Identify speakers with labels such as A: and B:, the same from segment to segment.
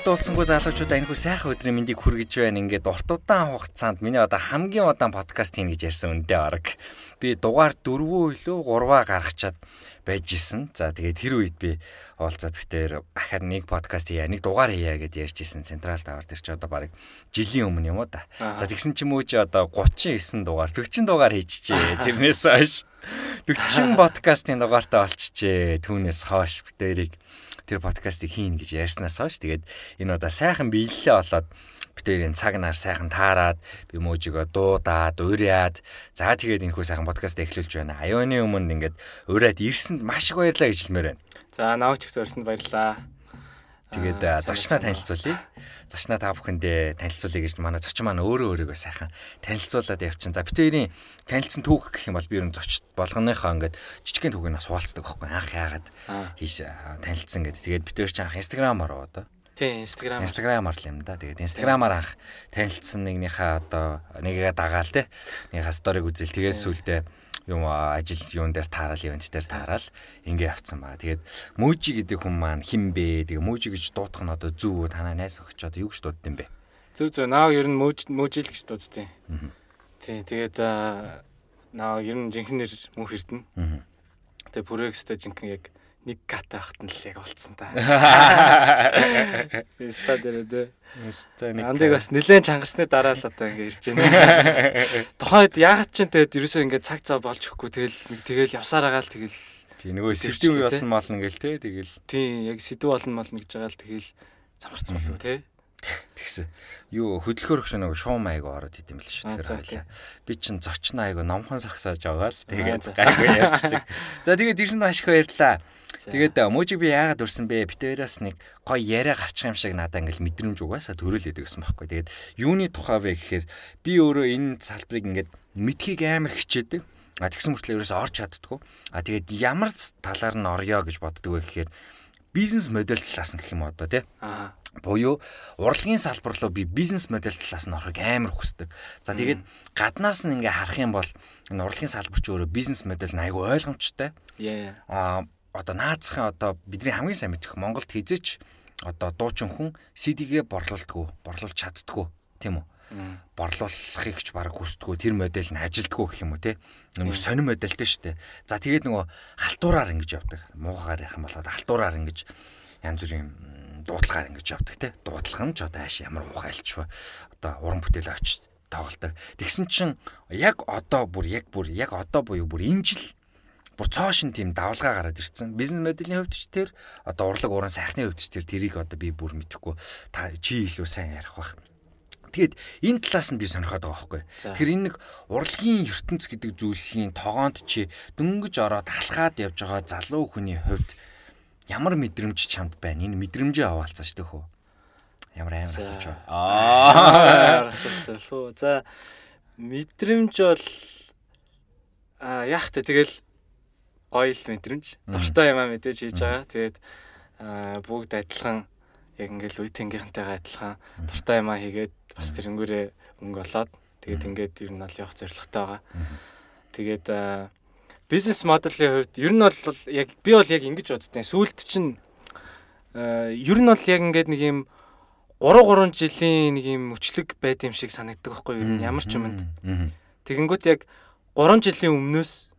A: Ойр дуулцсангүй залуучуудаа энэхүү сайхан өдрийн мэндийг хүргэж байна. Ингээд урт удаан хугацаанд миний одоо хамгийн удаан подкаст хийн гэж ярьсан үндэ арга. Би дугаар 4-өө илүү 3-аа гаргачаад байж исэн. За тэгээд тэр үед би уулзаад битээр ахаар нэг подкаст хийя, нэг дугаар хийя гэдээ ярьж исэн. Централ тавар дээр чи одоо баг жилийн өмнө юм уу да. За тэгсэн ч юм уу чи одоо 39 дугаар, 40 дугаар хийчихжээ. Тэрнээс хойш 40 подкастын дугаартай болчихжээ. Түүнээс хойш битээрийг тэр подкастыг хийн гэж ярьснаас хойш тэгээд энэ удаа сайхан биелэлээ болоод битэрийн цаг нар сайхан таарад би мөөжигөө дуудаад уриад за тэгээд энэхүү сайхан подкаст эхлүүлж байна. Аюуны өмнө ингээд уриад ирсэнд маш их баярлалаа гэж хэлмээр байна.
B: За навч их өрсөнд баярлалаа.
A: Тэгээд зочноо танилцуулъя. Зочноо та бүхэндээ танилцуулъя гэж манай зочин маань өөрөө өөрийгөө сайхан танилцуулаад явчихсан. За битэрийн танилцсан түүх гэх юм бол би ер нь зочд болгоныхоо ингээд жижигхэн түүхийг нас хуваалцдаг байхгүй анх яагаад хийш танилцсан гэдэг. Тэгээд битэр чи анх инстаграмаар одоо
B: Тийм, Instagram.
A: Instagram-аар л юм да. Тэгээд Instagram-аар анх танилцсан нэгнийхээ одоо нэгээ дагаал те. Нэгнийхээ сториг үзэл тэгээд сүулдэ юм ажил юун дээр таарал ивент дээр таарал ингээ явцсан ба. Тэгээд Мөжи гэдэг хүн маань хин бэ? Тэгээ Мөжи гэж дуудах нь одоо зүв танаа найс өгч одоо юу гэж дуудд юм бэ?
B: Зүг зүг наа ер нь Мөжи л гэж дуудтыг. Тийм, тэгээд наа ер нь жинхэнэ нэр мөнх эрдэнэ. Тэгээд Пүрэкстэй жинхэнэ яг нэг ката ахт нь л яг олцсон та. Инста дээр дэ.
A: Инста нэг.
B: Андыг бас нэлээд чангарсны дараа л одоо ингэ ирж байна. Тухайд яагаад ч тэгээд ерөөсөө ингэ цаг цаа болж өгөхгүй тэгэл нэг тэгэл явсаар байгаа л тэгэл
A: тий нөгөө сэдв болно молно гэл те тэгэл.
B: Тий яг сэдв болно молно гэж байгаа л тэгэл замарсан болов те.
A: Тэгсэн. Юу хөдөлгөөр өгш нэг шуум айгу ороод идэм бил шүү тэгэхээр хоёлаа. Би чин зочноо айгу номхон сагсааж байгаа л тэгээд гайгүй ярьцдаг. За тэгээд ирсэн маш их баярлаа. Тэгээд мужиг би яагаад өрсөн бэ? Битээрээс нэг гоё яриа гарчих юм шиг надаа ингээл мэдрэмж угаасаа төрөлөд гэсэн байхгүй. Тэгээд юуны тухай вэ гэхээр би өөрөө энэ салбарыг ингээд мэдхийг амар хичээдэг. А тэгсэн мөртлөө ерөөсөө орж чаддгүй. А тэгээд ямар талаар нь орё гэж боддөг вэ гэхээр бизнес модель талаас нь гэх юм одоо тий. Аа буюу урлагийн салбар руу би бизнес модель талаас нь орохыг амар хүсдэг. За тэгээд гаднаас нь ингээ харах юм бол энэ урлагийн салбар ч өөрөө бизнес модель нь айгүй ойлгомжтой. Аа одоо наацхан одоо бидний хамгийн сайн мэдэх Монголд хизээч одоо дуучин хүн CD-гээ борлуулдаггүй, борлуулж чаддаггүй тийм үү? борлуулахыг ч баг хүсдэггүй тэр модель нь ажилдггүй гэх юм уу те нэг сонир модельтэй шүү дээ за тэгээд нөгөө халтуураар ингэж явдаг. Муугаар ярих юм бол халтуураар ингэж янз бүрийн дуудлагаар ингэж явдаг те дуудлага нь ч одоо ааш ямар муухай альчва одоо уран бүтээл очиж тоглолдог тэгсэн чинь яг одоо бүр яг бүр яг одоо буюу бүр энэ жил бүр цоошин тийм давлгаа гараад ирсэн. Бизнес моделийн хувьд ч тэр одоо урлаг ууран сайхны хувьд ч тэр тэрийг одоо би бүр мэдэхгүй та чи илүү сайн ярих бах. Тэгэд энэ талаас нь би сонирхоод байгаа байхгүй. Тэр энэ нэг урлагийн ертөнц гэдэг зүйлийн тогоонд чи дөнгөж ороод алхаад явж байгаа залуу хүний хувьд ямар мэдрэмж чамд байна? Энэ мэдрэмжээ аваалцаач төхөө. Ямар амар асууж байна.
B: Аа асуулт. За мэдрэмж бол а яах вэ? Тэгэл гоё л мэдрэмж. Дуртай юм аа мэдээж хийж байгаа. Тэгээд бүгд адилхан яг ингээл үе тэнгийнхэнтэйгээ адилхан дуртай юм аа хийгээд бас тэрнгүүрээ өнгө олоод тэгээд ингээд ер нь бол явах зорилготой байгаа. Тэгээд бизнес моделийн хувьд ер нь бол яг би бол яг ингэж боддیں۔ Сүүлд чинь ер нь бол яг ингээд нэг юм 3 3 жилийн нэг юм өчлөг байд юм шиг санагддаг байхгүй юу? Ямар ч юмд. Тэгэнгүүт яг 3 жилийн өмнөөс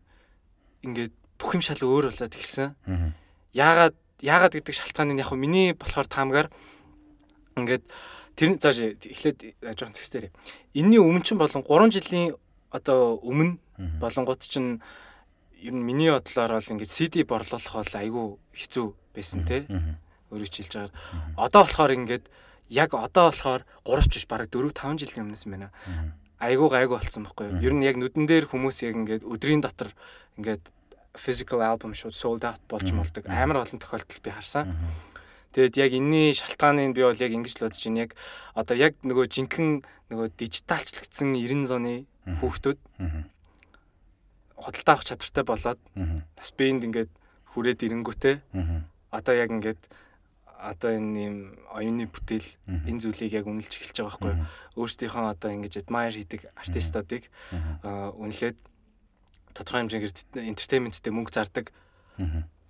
B: ингээд бүх юм шал өөр болоод эхэлсэн. Яагаад яагаад гэдэг шалтгааны яг миний болохоор таамгаар ингээд тэр зааш эхлээд жоохон зэгсдэр. Энийний өмнө чинь болон 3 жилийн одоо өмнө болонгууд чинь ер нь миний бодлоор бол ингээд CD борлуулах бол айгүй хэцүү байсан те. Өөрөө ч хэлж байгаа. Одоо болохоор ингээд яг одоо болохоор 3 ч биш бараг 4 5 жилийн өмнөөс юм байна. Айгүй гайгүй болсон байхгүй юу? Ер нь яг нүдэн дээр хүмүүс яг ингээд өдрийн дотор ингээд physical album шууд sold out болж молдог амар олон тохиолдол би харсан. Тэгэд яг энэний шалтгааныг би бол яг ингэж л бодож байна. Яг одоо яг нөгөө жинхэнэ нөгөө дижиталчлагдсан 90 зууны хүүхдүүд худалдаа авах чадвартай болоод бас биэнд ингээд хүрээд ирэнгүүтээ одоо яг ингээд одоо энэ юм оюуны бүтээл энэ зүйлийг яг үнэлж эхэлж байгаа байхгүй өөрсдийнхөө одоо ингэж admire хийдэг артистуудыг үнэлээд тодорхой хэмжээгээр entertainmentтэй мөнгө зардаг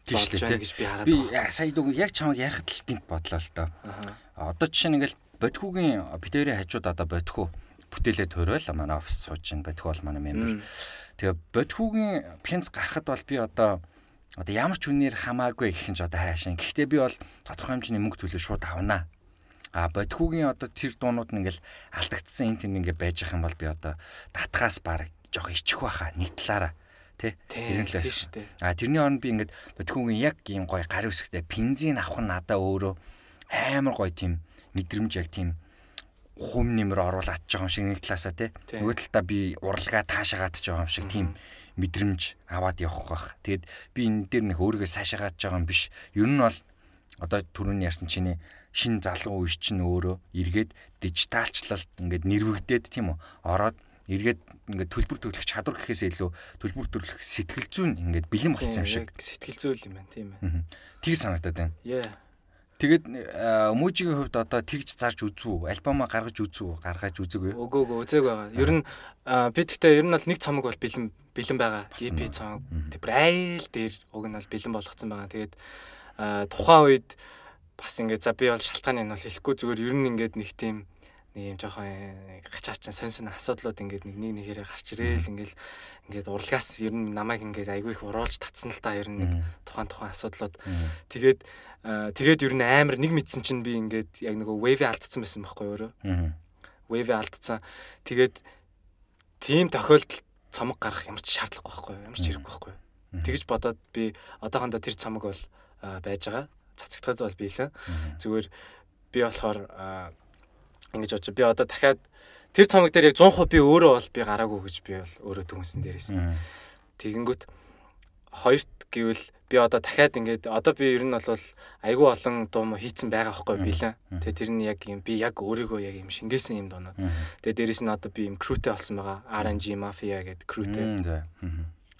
A: тийш л гэж би би сая дүү яг чамайг ярихад л гинт бодлоо л доо. Одоо жишээ нь ингээл бодхүүгийн битэрийн хажууд одоо бодхүү бүтээлээ төрөөл манай офис сууж чинь бодхүү бол манай мембер. Тэгээ бодхүүгийн пенц гарахад бол би одоо одоо ямар ч үнээр хамаагүй гэх юм ч одоо хаашаа. Гэхдээ би бол тодорхой хэмжээний мөнгө төлөө шууд авнаа. А бодхүүгийн одоо тэр дуунууд нь ингээл алдагдсан энэ тэнд ингээ байж байгаа юм бол би одоо татхаас баг жоох ичих байхаа нэг талаараа тий
B: тэрэн л шүү дээ.
A: А тэрний оронд би ингээд бодхүүгийн яг ийм гоё гар үсгтэй бензин авах нь надаа өөрөө амар гоё тийм мэдрэмж яг тийм хум нэмэр оруулаад байгаа юм шиг нэг талаасаа тий нөгөө талдаа би уралгаа таашаагаад ч байгаа юм шиг тийм мэдрэмж аваад явах байх. Тэгэд би энэ дээр нэг өөрийгөө цаашаагаад байгаа юм биш. Ер нь бол одоо түрүүний ярьсан чиний шин залуу үе чинь өөрөө эргээд дижиталчлалт ингээд нэрвэгдээд тийм үү ороод эргээд ингээд төлбөр төлөх чадвар гэхээс илүү төлбөр төлөх сэтгэл зүйн ингээд бэлэн болцсон юм шиг.
B: Сэтгэл зүйн юм байна тийм ээ.
A: Тийг санагдаад байна. Тэгээд мужигийн хувьд одоо тэгж зарж үзв үү? Альбома гаргаж үзв үү? Гаргаж үзэг үү?
B: Үгүй үгүй үзег байгаа. Ер нь би тэгтээ ер нь бол нэг цомог бол бэлэн бэлэн байгаа. EP цомог. Тэр айл дээр уг нь бол бэлэн болгоцсон байгаа. Тэгээд тухайн үед бас ингээд за би бол шалтгааны нь бол хэлэхгүй зүгээр ер нь ингээд нэг тийм нэг юм жоохон гачаачин сонь сонь асуудлууд ингээд нэг нэг нэгээрээ гарч ирээл ингээд ингээд урлагаас ер нь намайг ингээд айгүй их уруулж татсан л та ер нь нэг тухайн тухайн асуудлууд тэгээд тэгээд ер нь амар нэг мэдсэн чинь би ингээд яг нөгөө wave алдсан байсан байхгүй өөрөө? Wave алдсан. Тэгээд тийм тохиолдолд цомог гарах ямар ч шаардлагагүй байхгүй ямар ч хэрэггүй байхгүй тэгж бодоод би одоохондоо тэр цомог бол байж байгаа. Цацагдахад бол биелэн зүгээр би болохоор ингэж бодож би одоо дахиад тэр цомог дээр яг 100% би өөрөө бол би гараагүй гэж би бол өөрөө дүнсэн дээрээс. Тэгэнгүүт хоёрт гэвэл би одоо дахиад ингээд одоо би ер нь бол айгүй олон дуу мо хийцэн байгаа байхгүй билээ. Тэгээ тэр нь яг юм би яг өөрийгөө яг юм шингээсэн юм дуунууд. Тэгээ дээрэс нь одоо би юм крүүтэй болсон байгаа. RNG Mafia гэдэг крүүтэй.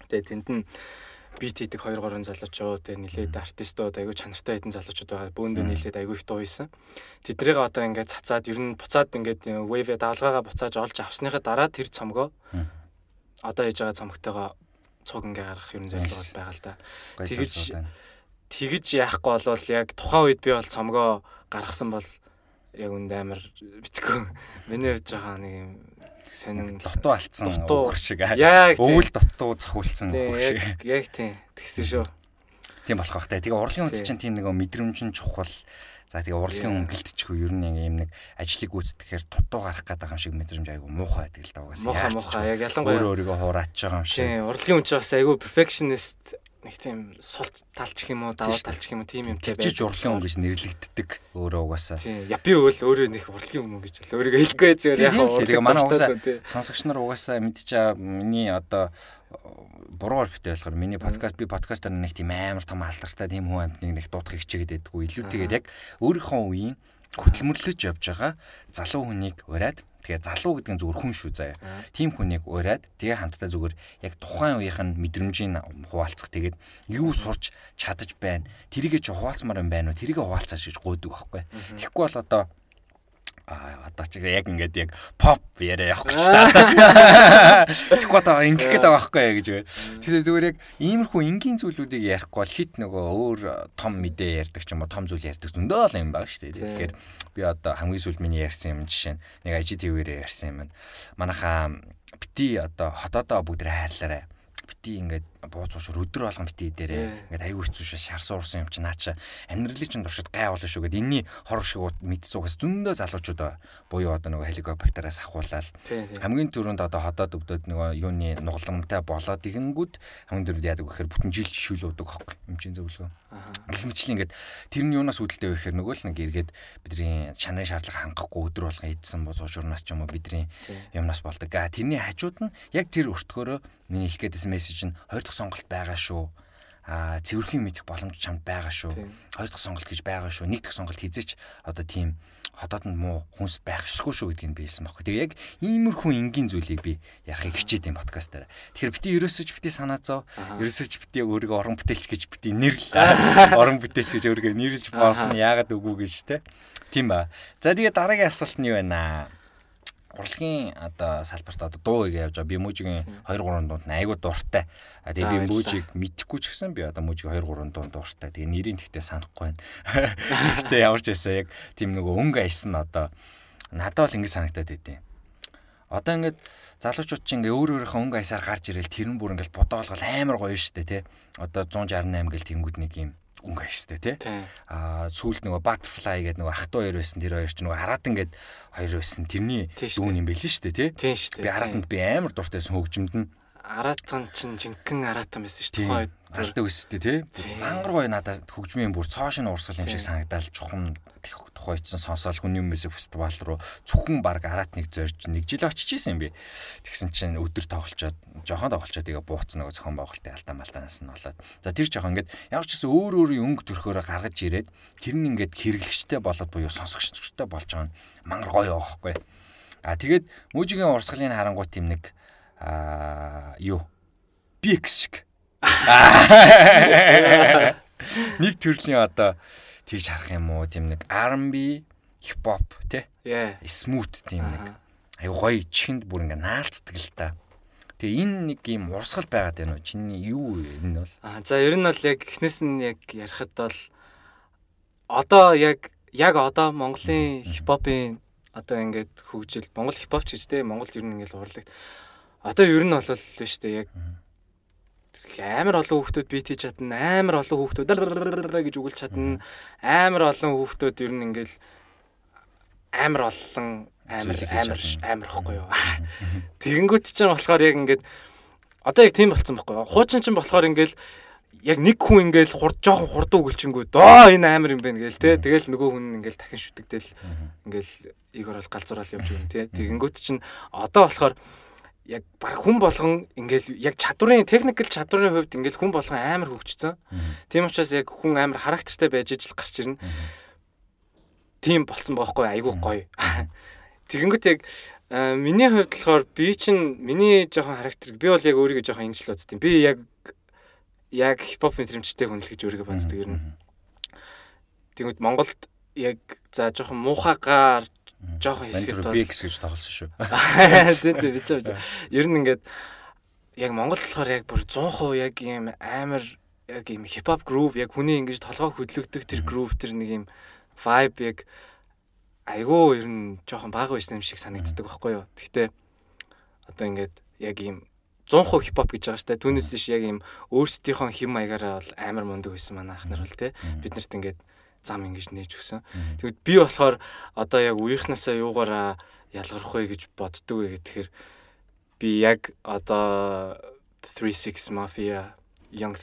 B: Тэгээ тэнд нь бит хийдэг 2 3 залуучууд тэгээ нилээд артистууд айгүй чанартай хэдэн залуучууд байгаа. Бөөндөө нилээд айгүй их дуу хийсэн. Тэднийг одоо ингээд цацаад ер нь буцаад ингээд wave даалгаагаа буцааж олж авсныхаа дараа тэр цомгоо одоо хийж байгаа цомгтойгоо цуг ингээ гаргах ер нь зорилго бол байгаа л да. Тэгэж тэгэж яахгүй болвол яг тухайн үед би бол цомгоо гаргасан бол яг үнд амар битггүй. Миний хувьд жахаа нэг юм сонин
A: дутуу алдсан уур шиг өвөл дутуу цохиулсан уур шиг.
B: яг тийм. Тэгсэн шүү.
A: Тийм болох бах та тэгээ урлагийн үнд чинь тийм нэг мэдрэмж чухал за тэгээ урлагийн өнгөлтчихгүй ер нь юм нэг ажлыг гүйцэтгэхээр дутуу гарах гэдэг юм шиг мэдрэмж айгу муухай байдаг л да угаасаа
B: муухай муухай яг ялангуяа
A: өөр өөрийгөө хуураач байгаа юм шиг
B: тийм урлагийн үнд ч бас айгу perfectionist нэг тийм сул талчих юм уу даваа талчих юм уу тийм юмтай
A: байж жиж урлын хүн гэж нэрлэгддэг өөрөө угаасаа.
B: Тийм. Я би өөл өөрөө нэг урлын хүн гэж бол өөрийгөө хэлэхгүй зүгээр яг
A: урлын. Тэгээ манай угаасаа сонсогч нар угаасаа мэдчихээ миний одоо буруугаар битээ болохоор миний подкаст би подкастаар нэг тийм амар том алдартай тийм хүн амтныг нэг дуудах хичээгээд байдгүй. Илүүтэйгээр яг өөрийнхөө үеийн хөдөлмөрлөж явж байгаа залуу хүнийг ураад Тэгээ залуу гэдэг нь зүгээр хүн шүү заяа. Тим хүнийг ураад тэгээ хамтдаа зүгээр яг тухайн үеийнх нь мэдрэмжийг хуваалцах тэгээд юу сурч чадаж байна. Тэрийгэ ч хуваалцмаар юм байна уу? Тэрийгэ хуваалцаач гэж гойдог байхгүй. Тэгэхгүй бол одоо одоо ч яг ингээд яг pop яриа явах гэж таатаас. Тэгэхгүй одоо ингэх гээд байгаа байхгүй гэж. Тэгэхээр зүгээр яг иймэрхүү энгийн зүйлүүдийг ярихгүй бол хит нөгөө өөр том мэдээ ярьдаг ч юм уу том зүйл ярьдаг зөндөө л юм баг шүү дээ. Тэгэхээр би одоо хамгийн сүүлд миний ярьсан юм жишээ нь нэг IGTV-ээр ярьсан юм байна. Манайхаа бити одоо хотоодоо бүгд хайрлаарай бити ингээд бууз уушур өдрө болгон бити дээрээ ингээд аягүй хэцүү шүү шар суурсан юм чи наача амьдралын чинь туршид гай болно шүү гэд энэний хор шиг мэдсүүгээс зөндөө залуучууд буюу одоо нөгөө хеликоптераас ахуулаад хамгийн түрүүнд одоо ходоод өвдөд нөгөө юуны нугаламтай болоод ихэнгүүд хамгийн түрүүнд яадаг гэхээр бүтэн жил шүлүүдэг хөөхгүй юм чинь зөвлөгөө. Гэх мэтчлэн ингээд тэр нь юунаас үүдэлтэй вэ гэхээр нөгөө л нэг эргээд бидний чанарын шаардлага хангахгүй өдрө болгон идсэн бузуу журнаас ч юм уу бидний юмнаас болдог. А тэрний хажууд нь яг тэр өртгөөрөө миний хэлэх гээдсэн мессеж нь хоёр дахь сонголт байгаа шүү. А цэвэрхэн мэдэх боломж чамд байгаа шүү. Хоёр дахь сонголт гэж байгаа шүү. Нэг дахь сонголт хизээч одоо тийм хотод нь муу хүнс байх ёсгүй шүү гэдгийг би хэлсэн байхгүй. Тэгээ яг иймэрхүү энгийн зүйлийг би ярахыг хичээд юм подкастаараа. Тэгэхээр бити ерөөсөж бити санаа зов. Ерөөсөж бити өөрийгөө орон бүтээлч гэж бити нэрлээ. Орон бүтээлч гэж өөрийгөө нэрлж болох нь яагаад үгүй гэж те. Тийм ба. За тэгээ дараагийн асуулт нь юу байна аа? Урлагийн одоо салбарт одоо дуу ийг явж байгаа. Би мужигийн 2 3 дунд нь айгуу дуртай. Тэгээ би мужиг мэдхгүй ч гэсэн би одоо мужиг 2 3 дунд дуртай. Тэгээ нэрийн тэгтээ санахгүй байна. Гэтэ ямар ч байсан яг тийм нөгөө өнгө аясан одоо надад бол ингэ санагтаад байдیں۔ Одоо ингээд залуучууд чинь ингээ өөр өөрийнхөө өнгө аясаар гарч ирэл тэрэн бүр ингээл бодоолгол амар гоё штэ тий. Одоо 168 гэл тэнгууд нэг юм өнгө аястай тий. Аа сүүлд нөгөө butterfly гэдэг нөгөө ах トゥ хоёр байсан тэр хоёр ч нөгөө хараад ингээд хоёр байсан тэрний дүүн юм байл шүү дээ тий. Би аратанд би амар дуртайсан хөгжимд нь
B: аратан чинь жинхэнэ аратан байсан шүү дээ.
A: Талтай өстэй тий. Мангар гоё надад хөгжмийн бүр цоошин урсгал юм шиг санагдал чухам тухайцсан сонсоол хүний мөсөг фестивал руу зөвхөн баг аратныг зорж нэг жил очиж исэн юм би. Тэгсэн чинь өдөр тоглолцоод жохон тоглолцоод тэгээ бууцсан нөгөө зохион байгуулалтын алдаа малтанаас нь болоод. За тэр жохон ингээд ямар ч гэсэн өөр өөрийн өнгө төрхөөрөө гаргаж ирээд тэр нь ингээд хэрэглэгчтэй болоод буюу сонсогчтой болж байгаа нь мангар гоё аахгүй. А тэгээд мужигийн урсгалын харангуй тийм нэг аа юу? Бикс шиг нэг төрлийн одоо тэгж харах юм уу? Тийм нэг R&B хип хоп тий смут тийм нэг. Аюу гоё чихэнд бүр ингээ наалцдаг л та. Тэгээ энэ нэг юм урсгал байгаад байна уу? Чиний юу энэ бол?
B: Аа за ер нь бол яг эхнээс нь яг ярихад бол одоо яг яг одоо Монголын хипхопын одоо ингээд хөгжил. Монгол хипхоп ч гэж те Монголд ер нь ингээд урлагт одоо ер нь бол биш те яг амар олон хүүхдүүд бит хийж чадна амар олон хүүхдүүд гэж үгэлж чадна. Амар олон хүүхдүүд ер нь ингээл амар олон амар амар амар ихгүй юу? Тэгэнгүүт чинь болохоор яг ингээд одоо яг тийм болцсон байхгүй юу? Хуучин чинь болохоор ингээл яг нэг хүн ингээл хурд жоохон хурдан өгөлчингүү доо энэ амар юм байна гээл те. Тэгэл нөгөө хүн ингээл дахин шүтгдэл ингээл игор бол галзуурал явж өгөн те. Тэгэнгүүт чинь одоо болохоор яг баг хүн болгон ингээл яг чадварын техникэл чадварын хувьд ингээл хүн болгон амар хөгжсөн. Тийм учраас яг хүн амар характертай байж ижил гарч ирнэ. Тийм болцсон баахгүй айгүй гоё. Тэгэнгүүт яг миний хувьд болохоор би чинь миний жоохон характер би бол яг өөрийгөө жоохон ингэж л боддtiin. Би яг яг хипхоп мэдрэмжтэй хүн л гэж өөрийгөө боддог ер нь. Тэгвэл Монголд яг за жоохон муухагаар жоохон
A: хэлэхэд бол BX гэж тоглосон шүү.
B: Тийм тийм би ч юм. Ер нь ингээд яг Монгол болохоор яг бүр 100% яг ийм амар яг ийм хипхоп groove яг хүний ингэж толгой хөдлөгдөх тэр groove тэр нэг ийм vibe яг айгүй ер нь жоохон бага байсан юм шиг санагддаг байхгүй юу. Гэхдээ одоо ингээд яг ийм 100% хипхоп гэж байгаа штэ. Түүнээс иш яг ийм өөрсдийнхөө хим маягаараа бол амар мундаг байсан манай ахнар бол те. Бид нарт ингээд зам ингэж нээж өгсөн. Тэгвэл би болохоор одоо яг үеийнхнасаа юугаараа ялгарх вэ гэж боддөг вэ гэхээр би яг одоо 36 Mafia Young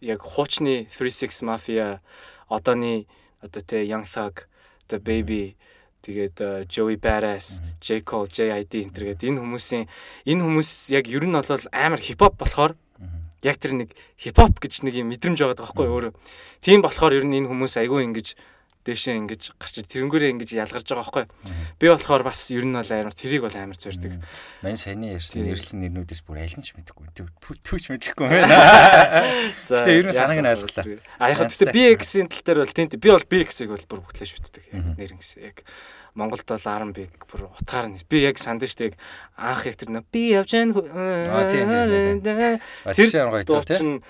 B: яг хуучны 36 Mafia одооний одоо тэ Young Thug The Baby тэгээд Joey Badass, J. Cole, JID энэ төргээд энэ хүмүүсийн энэ хүмүүс яг ер нь бол амар хипхоп болохоор яг тэр нэг хипхоп гэж нэг юм мэдрэмж байгаа байхгүй өөрөө. Тийм болохоор ер нь энэ хүмүүс айгүй ингэж дээшээ ингэж гарч тэрнгүүрээ ингэж ялгарч байгаа байхгүй. Би болохоор бас ер нь бол амар тэрийг бол амар зорддог.
A: Мань саяны ярьсан нэрлсэн нэрнүүдээс бүр аль нь ч мэдэхгүй. Түүч мэдэхгүй байна. За тэгээ ер нь санааг нь ойлголаа.
B: А яг гэхдээ BX-ийн тал дээр бол тийм би бол BX-ийг бол бүр бүтлээ шүтдэг. Нэр ингэсэн яг Монголд бол R&B бүр утгаар нь. Би яг санд штэ анх яг тэр би явж
A: байгаа тэр
B: дуу чинь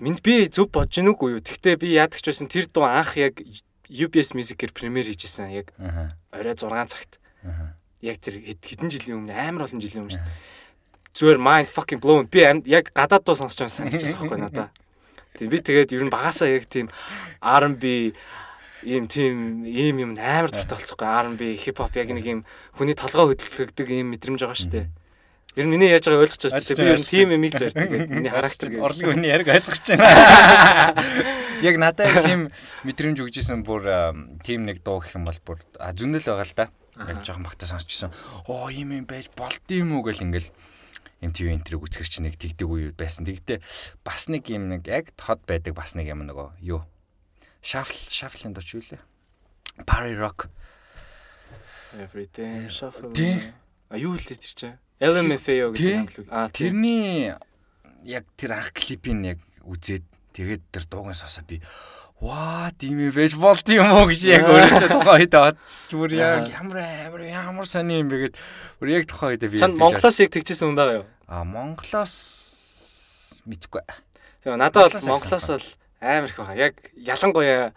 B: минь би зөв бодож гинүг үү тэгтээ би яадаг ч байсан тэр дуу анх яг UBS Music-ээр премьер хийжсэн яг орой 6 цагт. Яг тэр хэдэн жилийн өмнө амар олон жилийн өмнө зүгээр mind fucking blown. Би яг гадаад дуу сонсч байсан санагдчихсан байхгүй надаа. Тэг би тэгээд ер нь багасаа яг тийм R&B ийм тийм ийм юм амар дуртай болцохгүй R&B хип хоп яг нэг ийм хүний толгой хөдөлгдөг ийм мэдрэмж байгаа шүү дээ. Ер нь миний яаж байгааг ойлгож байна. Би ер нь тийм юмыг зорддог гэдэг. Миний характер
A: гэдэг. Орлогын хүний яриг ойлгож байна. Яг надад тийм мэдрэмж өгчээсэн бүр тийм нэг дуу гэх юм бол бүр зүнэл байгаа л да. Яг жоохон багтаа сонсчихсон. Оо ийм юм байж болд юм уу гэл ингээл MTV энтриг үзгэр чи нэг тэгдэг үе байсан. Тэгтээ бас нэг юм нэг яг хот байдаг бас нэг юм нөгөө юу Shuffle Shuffle-ын дууч юу лээ? Party Rock.
B: Everything Shuffle. А юу лээ тэр чинь? LMFAO гэдэг хамтлаг.
A: А тэрний яг тэр анх клипийг яг үзээд тэгээд тэр дуугийн сосоо би Ваа, тийм байж болд юм уу гэж яг өөрөөсөө тухайн үед бодсон. Бүр яг ямар амар ямар сони юм бэ гэд бүр яг тухайн үед би
B: Чанд Монголоос яг тэгчихсэн хүн байгаа юу?
A: А Монголоос мэдгүй.
B: Тэгээ надад бол Монголоос бол амар их байгаа. Яг ялангуяа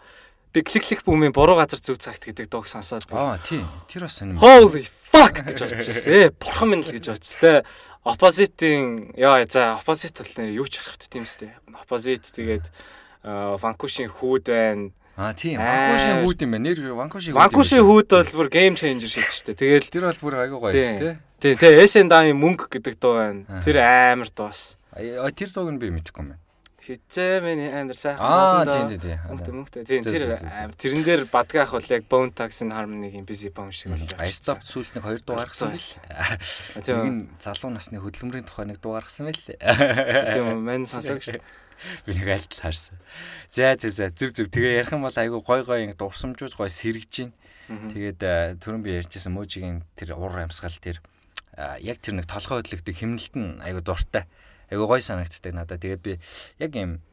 B: би кликлих бүүмийн буруу газар зүг цагт гэдэг дууг сонсоод би.
A: Аа тийм. Тэр бас сонирм.
B: Holy fuck гэж бодчихсон. Ээ бурхан минь л гэж бодчихсон. Тэ оппозитийн яа за бол нэр юу ч харах вэ тийм үстэй. Оппозит тэгээд Ванкушийн хүүд байна.
A: Аа тийм. Ванкушийн хүүд юм байна. Нэр Ванкушийн
B: хүүд. Ванкушийн хүүд бол бүр гейм ченжер шийдэж штэ. Тэгэл
A: тэр бол бүр айгуу гоё.
B: Тийм тий Эсен дааны мөнгө гэдэг дуу байна. Тэр амар дуу бас.
A: Тэр дууг нь би мэдэхгүй юм байна.
B: Хизээ миний амар сайхан
A: Аа тийм тийм тийм.
B: Мөнгөтэй мөнгөтэй. Тийм тэр амар тэрэн дээр бадгаах бол яг Bone Tax-ын Harmony-гийн busy bone шиг болж
A: байгаа. Айстап сүүлд нэг хоёр дуу гаргасан байл. Нэг нь залуу насны хөдөлмөрийн тухай нэг дуу гаргасан байл.
B: Тийм мань сонсог шүү.
A: Би нэг альт харсан. За за за зүв зүв. Тэгээ ярих юм бол айгу гой гой ингэ дурсамжууд гой сэргэж гин. Тэгээд түрүүн би ярьжсэн мөөжигийн тэр уур амьсгал тэр яг тэр нэг толгой хөдлөгдөг химнэлт нь айгу дуртай. Айгу гой санагддаг надад. Тэгээд би яг юм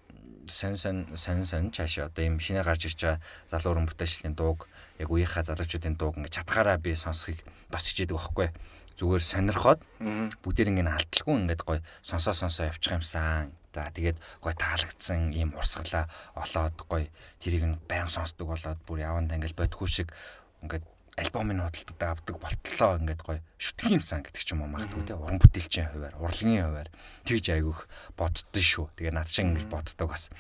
A: сон сон сон сон чаашаа одоо юм шинээр гарч ирж байгаа залуу уран бүтээлчлийн дууг яг үеийнхаа залуучуудын дууг ингэ чадхаараа би сонсхийг бас хичээдэг байхгүй. Зүгээр сонирхоод бүгдээр ингэ алталгүй ингээд гой сонсоо сонсоо явчих юмсан За тэгээд гой таалагдсан ийм урсгалаа олоод гой тэрийг нь баян сонсдог болоод бүр яванда ингээл бодгүй шиг ингээд альбомын худалдад авдаг болтлоо ингээд гой шүтг юмсан гэдэг ч юм уу магадгүй те. Уран бүтээлчийн хуваар урлагийн хуваар тэгж айгүйх боддоо шүү. Тэгээ над шиг ингээд боддог бас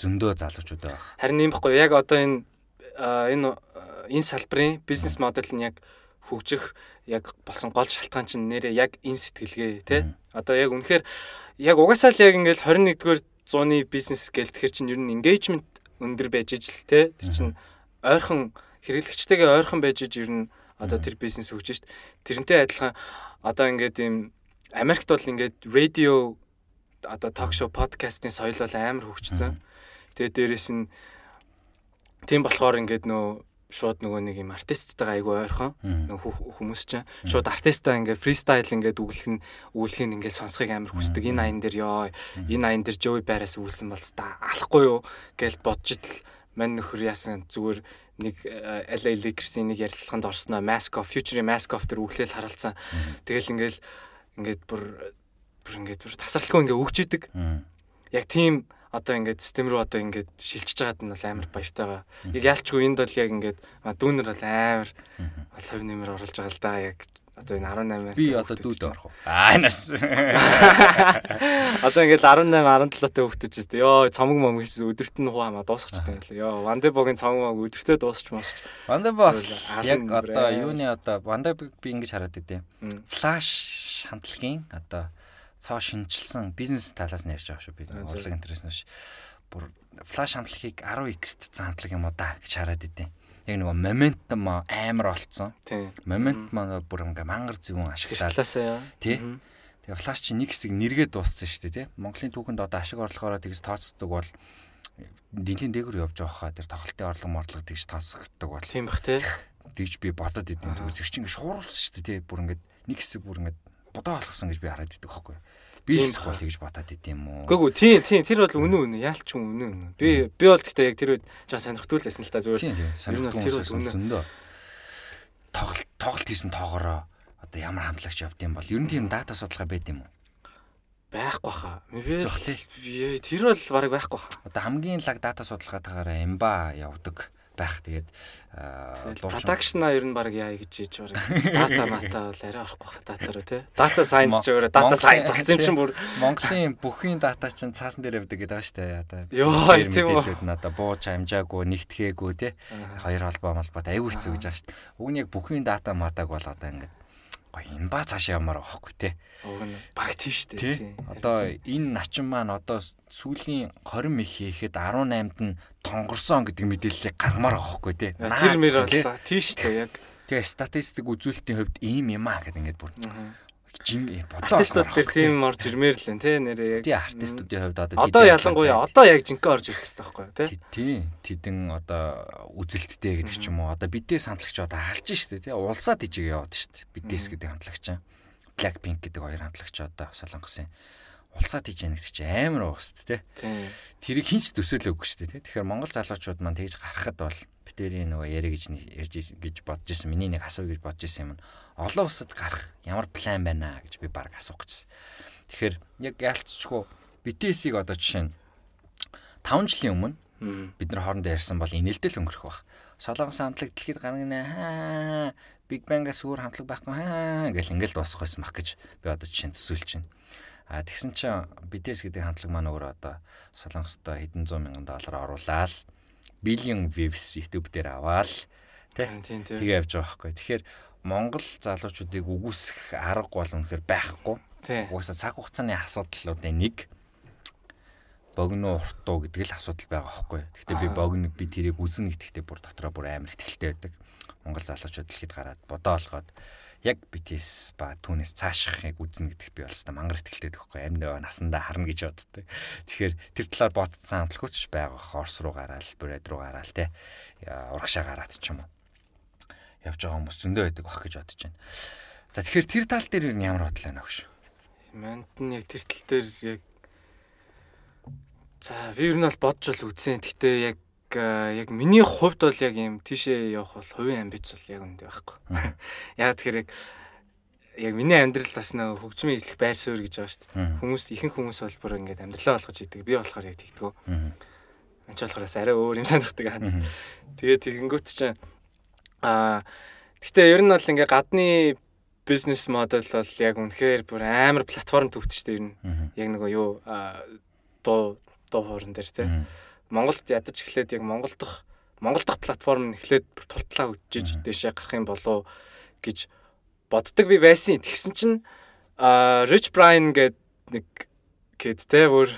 A: зөндөө залуучууд байгаа.
B: Харин юм баггүй яг одоо энэ энэ энэ салбарын бизнес модель нь яг хөгжих яг болсон гол шалтгаан чинь нэрээ яг энэ сэтгэлгээ те. Одоо яг үнэхээр яг угаасаа л яг ингээл 21-р зууны бизнес гээл тэгэхээр чинь ер нь engagement өндөр байж ижил те. Тэр чинь ойрхон хэрэглэгчтэйгээ ойрхон байж иж ер нь одоо тэр бизнес хөгжиж шít тэрнтэй адилхан одоо ингээд ийм Америкт бол ингээд радио одоо ток шоу подкастын соёл бол амар хөгжсөн. Тэгээ дээрэс нь тийм болохоор ингээд нөө шууд нөгөө нэг юм артисттайгаа айгүй ойрхон. Нөгөө хүмүүс чинь шууд артистаа ингээ фристайл ингээ үгэлэх нь үгэлхийг ингээ сонсхийг амар хүсдэг. Энэ аян дээр ёо энэ аян дээр Joey Barras үлсэн бол та алахгүй юу? гэж бодж итл мань нөхөр яасан зүгээр нэг LA Lakers-ийн нэг ярилцлаганд орсноо. Mask of Future Mask of тэр үглээл харалцсан тэгэл ингээл ингээд бүр бүр ингээд бүр тасралтгүй ингээ өгч идэг. Яг тийм одоо ингээд систем рүү одоо ингээд шилжиж байгаад нь бол амар баяртай байгаа. Яг яалчгүй энд бол яг ингээд дүүнер бол амар бол хувь нэмэр оруулж байгаа л да. Яг одоо энэ 18
A: би одоо дүүд орох уу? аа нас
B: одоо ингээд 18 17 та хөвгтөж тест ёо цомог момог гэж өдөрт нь хуамаа дуусчихсан гэл ёо вандебогийн цомог момог өдөртөө дуусч мосч.
A: Вандебо яг одоо юуны одоо вандебог би ингэж хараад идэв флаш хамтлагийн одоо цоо шинжилсэн бизнес талаас нь ярьж байгаа шүү би. Урлаг интерес нь. Бүр флаш хамтлагийг 10x хамтлаг юм уу да гэж хараад идэв. Яг нөгөө моментум амар болцсон. Моментум бүр ингээ мангар зөвөн ашиглалаа. Тий. Тэгээ флаш чи нэг хэсэг нэргээ дууссан шүү дээ тий. Монголын түүхэнд одоо ашиг орлогоороо тэгж тооцдог бол дилийн дээгүр явж байгаа хаа тэр тоглолтын орлого морлого тэгж тооцогддог бол.
B: Тийм бах тий.
A: Тэгж би бодод идэв. Зүгээр зэрэг чи ингээ шуурулсан шүү дээ тий. Бүр ингээ нэг хэсэг бүр ингээ бодоо болгосон гэж би хараад идэг байхгүй юу би л гол тэгж бодоод идэм юм уу.
B: Гэхдээ тий, тий, тэр бол үнэн үнэн. Яалч хүн үнэн үнэн. Би би бол гэхдээ яг тэр үед жаа сонирхтуулсан л та зүгээр.
A: Ер нь тэр бол үнэн. Тоглолт тоглолт хийсэн тоогоороо одоо ямар хамтлагч явдсан бол ер нь тийм дата судалгаа байд юм уу?
B: байхгүй хаа. Би тэр бол бараг байхгүй хаа.
A: Одоо хамгийн лаг дата судалгаатаагаараа эмба явдаг байх. Тэгээд
B: продакшна ер нь баг яа гэж хийж бараг дата мата бол арай орохгүй хаа дата руу тий. Дата сайенс ч өөрөө дата сайенс болсон юм чинь бүр
A: Монголын бүхний дата чинь цаасан дээр явдаг гэдэг байгаа шүү дээ. Одоо
B: ёо тийм үү.
A: Надаа бууж амжаагүй, нэгтгээгүй тий. Хоёр холбоо молбот аюу хэцүү гэж байгаа шүү дээ. Уг нь яг бүхний дата матаг бол одоо ингээд гоё энэ ба цаашаа ямаар байхгүй те.
B: Нь баг тийш дээ.
A: Одоо энэ начин маань одоо сүүлийн 20 мэх хийхэд 18-д нь тонгорсон гэдэг мэдээллийг гаргамаар байхгүй те.
B: Тэр мэр бол тийш дээ яг.
A: Тэгээ статистик үзүүлэлтийн хувьд ийм юм аа гэдэг ингээд бүр жин
B: бодоо артистууд тэр тийм орж ирмээр л нэ нэрээ яг
A: тий артистуудын хувьд одоо
B: одоо ялангуяа одоо яг жинхэнэ орж ирэх хэрэгтэй байхгүй тий
A: тий тэдэн одоо үзэлттэй гэдэг ч юм уу одоо BTS хамтлагч одоо халж штэ тий улсаад ижиг яваад штэ BTS гэдэг хамтлагч Blackpink гэдэг хоёр хамтлагч одоо солонгосын улсаад хийж яах гэж амар уust те. Тэрийг хинч төсөөлөөгүй дээ те. Тэгэхээр Монгол залуучууд маань тэгж гарахад бол битэрийн нөгөө яриа гэж ярьж гэж бодож исэн. Миний нэг асуу гэж бодож исэн юм нь олон улсад гарах ямар план байна гэж би баг асуух гэсэн. Тэгэхээр яг ялцчихгүй BTS-ийг одоо жишээ нь 5 жилийн өмнө бид нар хоорондоо ярьсан бол инээлдэл өнгөрөх баг. Солонгос хамтлаг дэлхийд гаргана Big Bang-аас өөр хамтлаг байхгүй хаа гэл ингээл дуусах байсан мах гэж би одоо жишээ нь төсөөлж байна. А тэгсэн чинь BTS гэдэг хамтлаг маань өөр одоо Солонгостой хэдэн зуун мянган доллар оруулаад billion views YouTube дээр аваад тий Тэгээ явж байгаа байхгүй. Тэгэхээр Монгол залуучуудыг үгүйсэх арга бол үнэхээр байхгүй. Угаасаа цаг хугацааны асуудлуудын нэг богино уртуу гэдэг л асуудал байгаа байхгүй. Гэхдээ би богино би тэрийг үзнэ гэдэгтээ бүр дотроо бүр амар ихтэй байдаг. Монгол залуучууд дэлхийд гараад бодоо олгоод яг BTS ба түүнээс цаашхыг үзнэ гэдэгт би болстой мангар ихтэй байхгүй. Амьд насандаа харна гэж боддог. Тэгэхээр тэр талаар бодцсон амтлагч байгаа хорс руу гараал, бүрээд руу гараал те. Урагшаа гараад ч юм уу. Явж байгаа хүмүүс зөндөө байдаг бах гэж бодож байна. За тэгэхээр тэр тал дээр ямар бодлоо байна вэ?
B: Манд нь яг тэр тал дээр яг За би ер нь бол бодж бол үзсэн. Гэхдээ яг яг миний хувьд бол яг юм тийшээ явах бол хувийн амбиц бол яг үндэ байхгүй. Яг тэгэхээр яг яг миний амьдрал бас нэг хөгжмийн эзлэх байр суурь гэж байгаа шүү дээ. Хүмүүс ихэнх хүмүүс бол бүр ингээд амьдралаа болгож идэг. Би болохоор яг тэгдэггүй. Энд ч болохоор арай өөр юм санагддаг хаа. Тэгээд тэгэнгүүт чинь аа гэтээ ер нь бол ингээд гадны бизнес модель бол яг үнэхээр бүр амар платформ төвт шүү дээ ер нь. Яг нэг юу дуу дуу хоорон дээр тий. Монголд ядаж эхлээд яг Монгол дахь Монгол дахь платформ эхлээд тултлаа хөтжиж дэшээ гарах юм болов гэж боддог би байсан. Тэгсэн чинь а Rich Brian гээд нэг гээд те бүр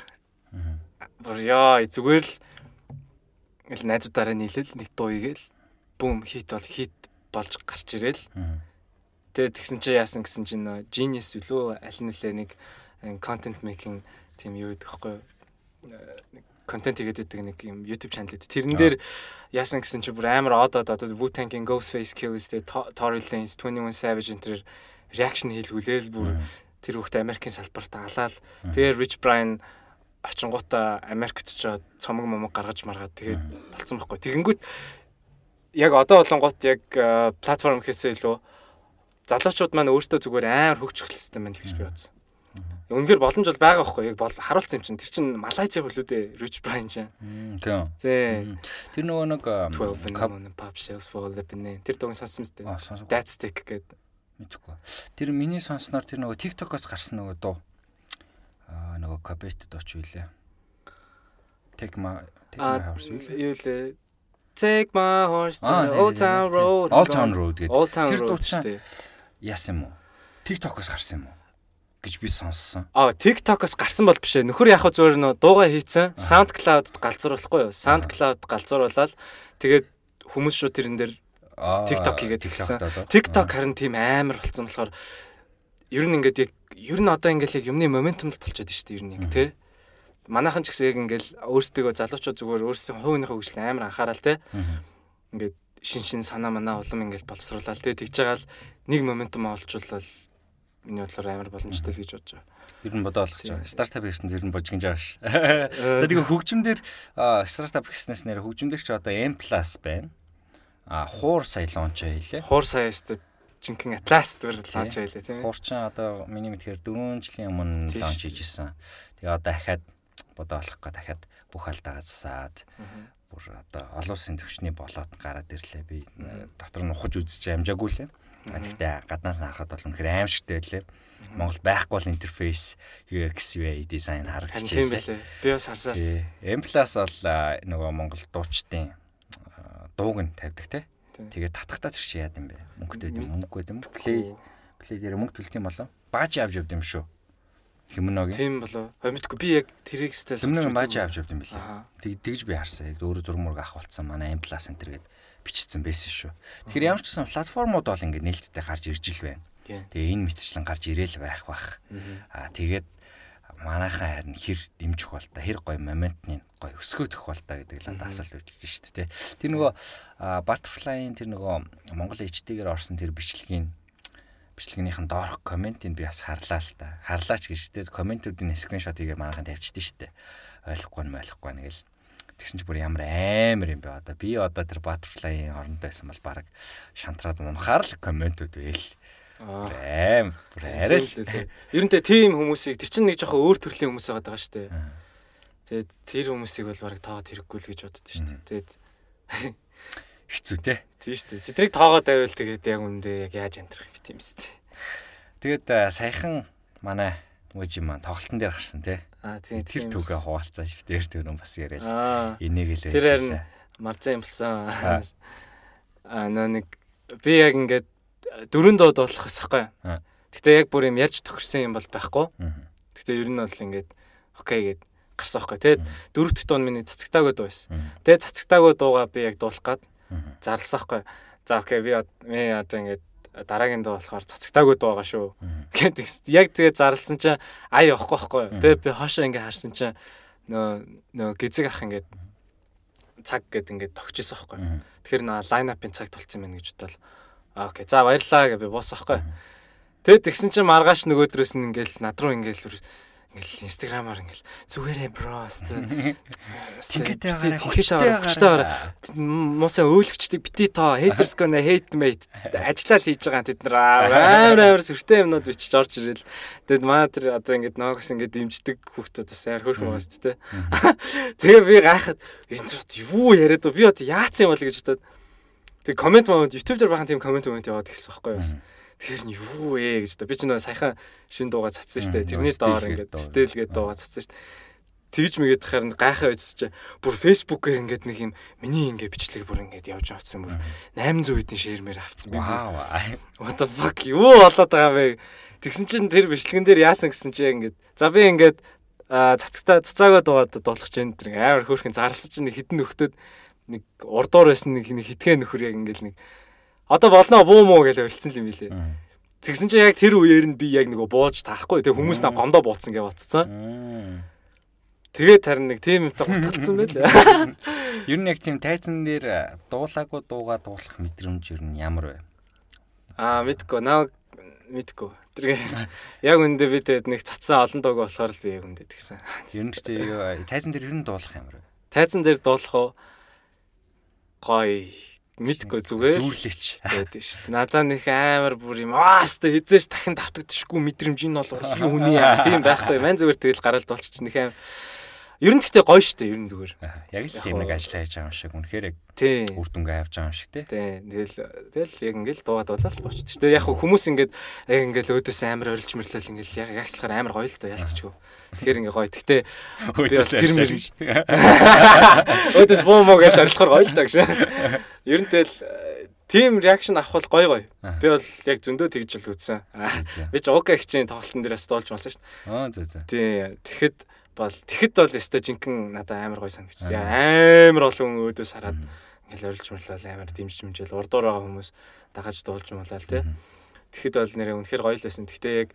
B: бүр яа зүгээр л найзуудаараа нийлэл нэг дуу игээл бүүм хит бол хит болж гарч ирэл. Тэгээд тэгсэн чи яасан гэсэн чинь Genius үлөө аль нэлээ нэг content making тийм юу гэдэг вэ контент хийгээд байдаг нэг юм YouTube channel үү. Тэрэн дээр яасан гэсэн чи бүр амар одод одоо Wu-Tang-ийн Ghostface Kills тэгээ Tory Lanez 21 Savage энэ реакшн хийлгүүлээл бүр тэр хүүхдээ Америкийн салбарт алаал. Тэгээ Rich Brian очингуудаа Америкт ч цомог момог гаргаж маргаад тэгээд болцсон байхгүй. Тэгэнгүүт яг одоо болонгууд яг платформ гэхээсээ илүү залуучууд маань өөрсдөө зүгээр амар хөгжих хэрэгтэй байна л гэж би бодсон. Үнэхээр боломж бол байгаа байхгүй яг бол харуулсан юм чинь тэр чинь Малайза хөлөө дээ Rich Brian чинь.
A: Тийм.
B: Тий.
A: Тэр нөгөө нэг
B: 12 pop shells for Lebanon тэр дууг сонссон мэт. That stick гэдэг.
A: Мэдхгүй. Тэр миний сонсноор тэр нөгөө TikTok-оос гарсан нөгөө дуу. Аа нөгөө Copet дууч юу лээ. Take my take my horse юу лээ.
B: Юу лээ. Take my horse to Old Town Road.
A: Old Town Road гэдэг. Тэр дуу чинь яасан юм уу? TikTok-оос гарсан юм уу? гэж би сонссон.
B: Аа, TikTok-оос гарсан бол биш ээ. Нөхөр яг зөвөр нөө дууга хийцэн SoundCloud-д галзууруулахгүй юу? SoundCloud галзууруулаад тэгээд хүмүүс шүү тэрэн дээр TikTok хийгээд тэгсэн. TikTok харин тийм амар болсон болохоор ер нь ингээд яг ер нь одоо ингээд яг юмны моментум л болчиход шүү дээ ер нь яг тий. Манайхан ч гэсэн яг ингээд өөрсдөө залуучууд зүгээр өөрсдийн хувийнхаа хөгжил амар анхаарал тий. Ингээд шин шин санаа манаа улам ингээд боловсруулаад тий тэгж байгаа л нэг моментум олжуулаад миний бодлоор амар боломжтой л гэж бодож байгаа.
A: Ер нь бодоо олгож байгаа. Стартап гэсэн зэр нь божигж байгаа ш. За тэгээ хөгжимдэр стартап гэснээс нэр хөгжимдэр ч одоо M+ байна. А хуур сая лонч хийлээ.
B: Хуур сая өстө жинхэнэ Atlas дээр лонч хийлээ тийм ээ.
A: Хуур чинь одоо миний мэдхээр 4 жилийн өмнө лонч хийжсэн. Тэгээ одоо дахиад бодоо олох га дахиад бүх алдаа газсаад бүр одоо олон улсын төвчний болоод гараад ирлээ. Би дотор нь ухаж үзэж амжаагүй лээ. Гэхдээ гаднаас нь харахад бол үнэхээр аимшигтэй байлээ. Монгол байхгүй бол интерфейс UX UI дизайн харагдчихжээ.
B: Тийм байлээ. Би бас харсаар.
A: M+ бол нөгөө Монгол дуучдын дууг нь тавьдаг те. Тэгээд татахтаа тэр чи яад юм бэ? Мөнгөтэй юм мөнгөгүй юм. Play Play дээр мөнгө төлөх юм болоо. Бааж авч явд юм шүү. Химногийн.
B: Тийм болоо. Хомитгүй би яг тэрийг сте.
A: Химногийн бааж авч явд юм билээ. Тэг тэгж би харсан. Яг өөрөө зураг мураг авахулсан манай M+ центр гэдэг бичсэн байсан шүү. Тэгэхээр ямар ч гэсэн платформуд бол ингээд нээлттэй гарч ирж ил байна. Тэгээ энэ мэтчлэн гарч ирээл байх бах. Аа тэгээд манайхаа харин хэр дэмжих бол та хэр гоё моментны гоё өсгөөдөх бол та гэдэг л асуулт үүсэж шүү дээ. Тэр нөгөө butterfly-ийн тэр нөгөө Монгол HD-гээр орсон тэр бичлэгийн бичлэгнийхэн доорх комментийг би бас харлаа л та. Харлаач гэж тэ комментүүдийн скриншот хийгээ манайханд тавьчихдээ штэ. Ойлгохгүй нь ойлгохгүй нь гэл. Тэгсэн чи бүр ямар амар юм бэ одоо. Би одоо тэр butterfly-ийн оронд байсан бол баг шантраад унахаар л комментүүд байл. Аим бүр арай л.
B: Ер нь тийм хүмүүсийг тэр чинь нэг жоохон өөр төрлийн хүмүүс байгаа штэ. Тэгээд тэр хүмүүсийг бол баг тоод хэрэггүй л гэж боддоо штэ. Тэгээд
A: хэцүү те.
B: Тийм шүү дээ. Тэдрийг тоогоод байвал тэгээд яг үндэ яг яаж амтрах юм бэ.
A: Тэгээд саяхан манай мужи маань тоглолтын дээр гарсан те.
B: Аа тийм
A: тэр түгээ хуваалцаа шивтээр нь бас яриад. Энийг л
B: Тэр харин марзан юмсан. Аа нөө нэг би яг ингээд дөрөнд дууд болох хэсэхгүй. Гэтэ яг бүр юм ярьж тохирсон юм бол байхгүй. Гэтэ ер нь бол ингээд окей гэд гарсан байхгүй. Тэгээд дөрөвт дуун миний цацагтаагүй дуу байсан. Тэгээд цацагтаагүй дуугаа би яг дуулах гад зарласан хгүй. За окей би одоо ингээд дараагийн дуу болохоор цацагтаагүй дуу байгаа шүү. Гэт яг тэгээ зарлсан чинь ай явахгүй байхгүй. Тэгээ би хоошоо ингээд харсан чинь нөө нөө гизэг ах ингээд цаг гэд ингээд тогчсон байхгүй. Тэгэхээр нөө лайн апын цаг тулцсан байна гэж бодвол окей за баярлаа гэж би буусан байхгүй. Тэгээд тэгсэн чинь маргааш нөгөөдрөөс нь ингээд над руу ингээд ингээл инстаграмаар ингээл зүгээрээ бро
A: тэгээд
B: тэгээд хүчтэйгээр муусаа өөлгчдэг бити тоо хейтерс гонэ хейт мейт ажиллаа л хийж байгаа тэд нар. Амар амар сүртэй юмнууд бичиж орж ирэл. Тэгээд маа тэр одоо ингээд ноогс ингээд дэмждэг хүүхдүүд бас яар хөрхөн бас тээ тэгээ би гайхад энэ юу яриад би одоо яац юм бол гэж бодоод. Тэг комент момент YouTube дээр бахан тийм комент момент яваад гисэн байхгүй юу Тэр нь юу вэ гэж та би ч нөө саяхан шин дууга цацсан шүү дээ. Тэрний доор ингээд стэлгээд дууга цацсан шүү дээ. Тэгж мэгээд харин гайхаа байжс чи бүр фэйсбүүкээр ингээд нэг юм миний ингээд бичлэг бүр ингээд явж авцсан бүр 800 хэдэн шеэрмээр авцсан
A: би. Вау.
B: What the fuck юу болоод байгаа вэ? Тэгсэн чинь тэр бичлэгэн дээр яасан гэсэн чи ингээд за би ингээд цацагтаа цацаагаа дуугаад дуулах чинь тэр амар хөөрхөн зарлсан чинь хідэн нөхдөд нэг урдуур байсан нэг хитгэн нөхөр яг ингээд нэг одоо болно буу муу гэж ölцсэн юм билээ. Тэгсэн чинь яг тэр үеэр нь би яг нөгөө бууж тарахгүй. Тэгээ хүмүүс на гомдоо бууцсан гэж бодцсон. Тэгээд харин нэг тийм юмтай гутгалцсан байл.
A: Ер нь яг тийм тайзан дээр дуулаагүй дуугаа дуулах мэдрэмж ер нь ямар вэ?
B: Аа мэдгүй. Наа мэдгүй. Тэр яг үндэ би тэгээд нэг цацсан олон дууг болохоор л би яг үндэ тэгсэн.
A: Ер нь гэхдээ тайзан дээр ер нь дуулах ямар вэ?
B: Тайзан дээр дуулах уу? Гой мэдгүй зүгээр
A: зүрлээч
B: байдаг шүү дээ. Надаа нэг амар бүр юм ааста хизээш дахин давтагдчихгүй мэдрэмж нь бол хин хүний яа тийм байхгүй. Ман зүгээр тэгэл гараад болчих чинь нэг амар Ер нь гэхдээ гоё шүү дээ, ер нь зүгээр.
A: Яг л тийм нэг ажил хийж байгаа юм шиг. Үнэхээр яг үр дүнгээ авч байгаа юм шиг тий.
B: Тий. Тэгэл тэгэл яг ингээл дуугаад болоод л болчихсон. Тэгээ яг хүмүүс ингээд яг ингээл өөдөөс амар орилж мэрлэл ингээл яг ягслахаар амар гоё л да ялцчихгүй. Тэгэхээр ингээ гоё. Би бас тэр мэр өөдөөс буу муу гэж орилохоор гоё л да гэж. Ер нь тэгэл Тим реакшн авах бол гоё гоё. Би бол яг зөндөө тэгж л үзсэн. Би ч хичээн тоглолтын дээрээс дуулж байсан шүү дээ.
A: Аа зөө зөө.
B: Тий. Тэгэхэд бол тэгэхэд бол өстой жинхэнэ надад амар гой санагдчихсан. Амар олон өөдөөс хараад ингээл орилж мөрлөл амар дэмжиж мэмжэл урдуур байгаа хүмүүс дагаж дуулж муулаад тий. Тэгэхэд бол нэрээ үнэхээр гоё л байсан. Гэхдээ яг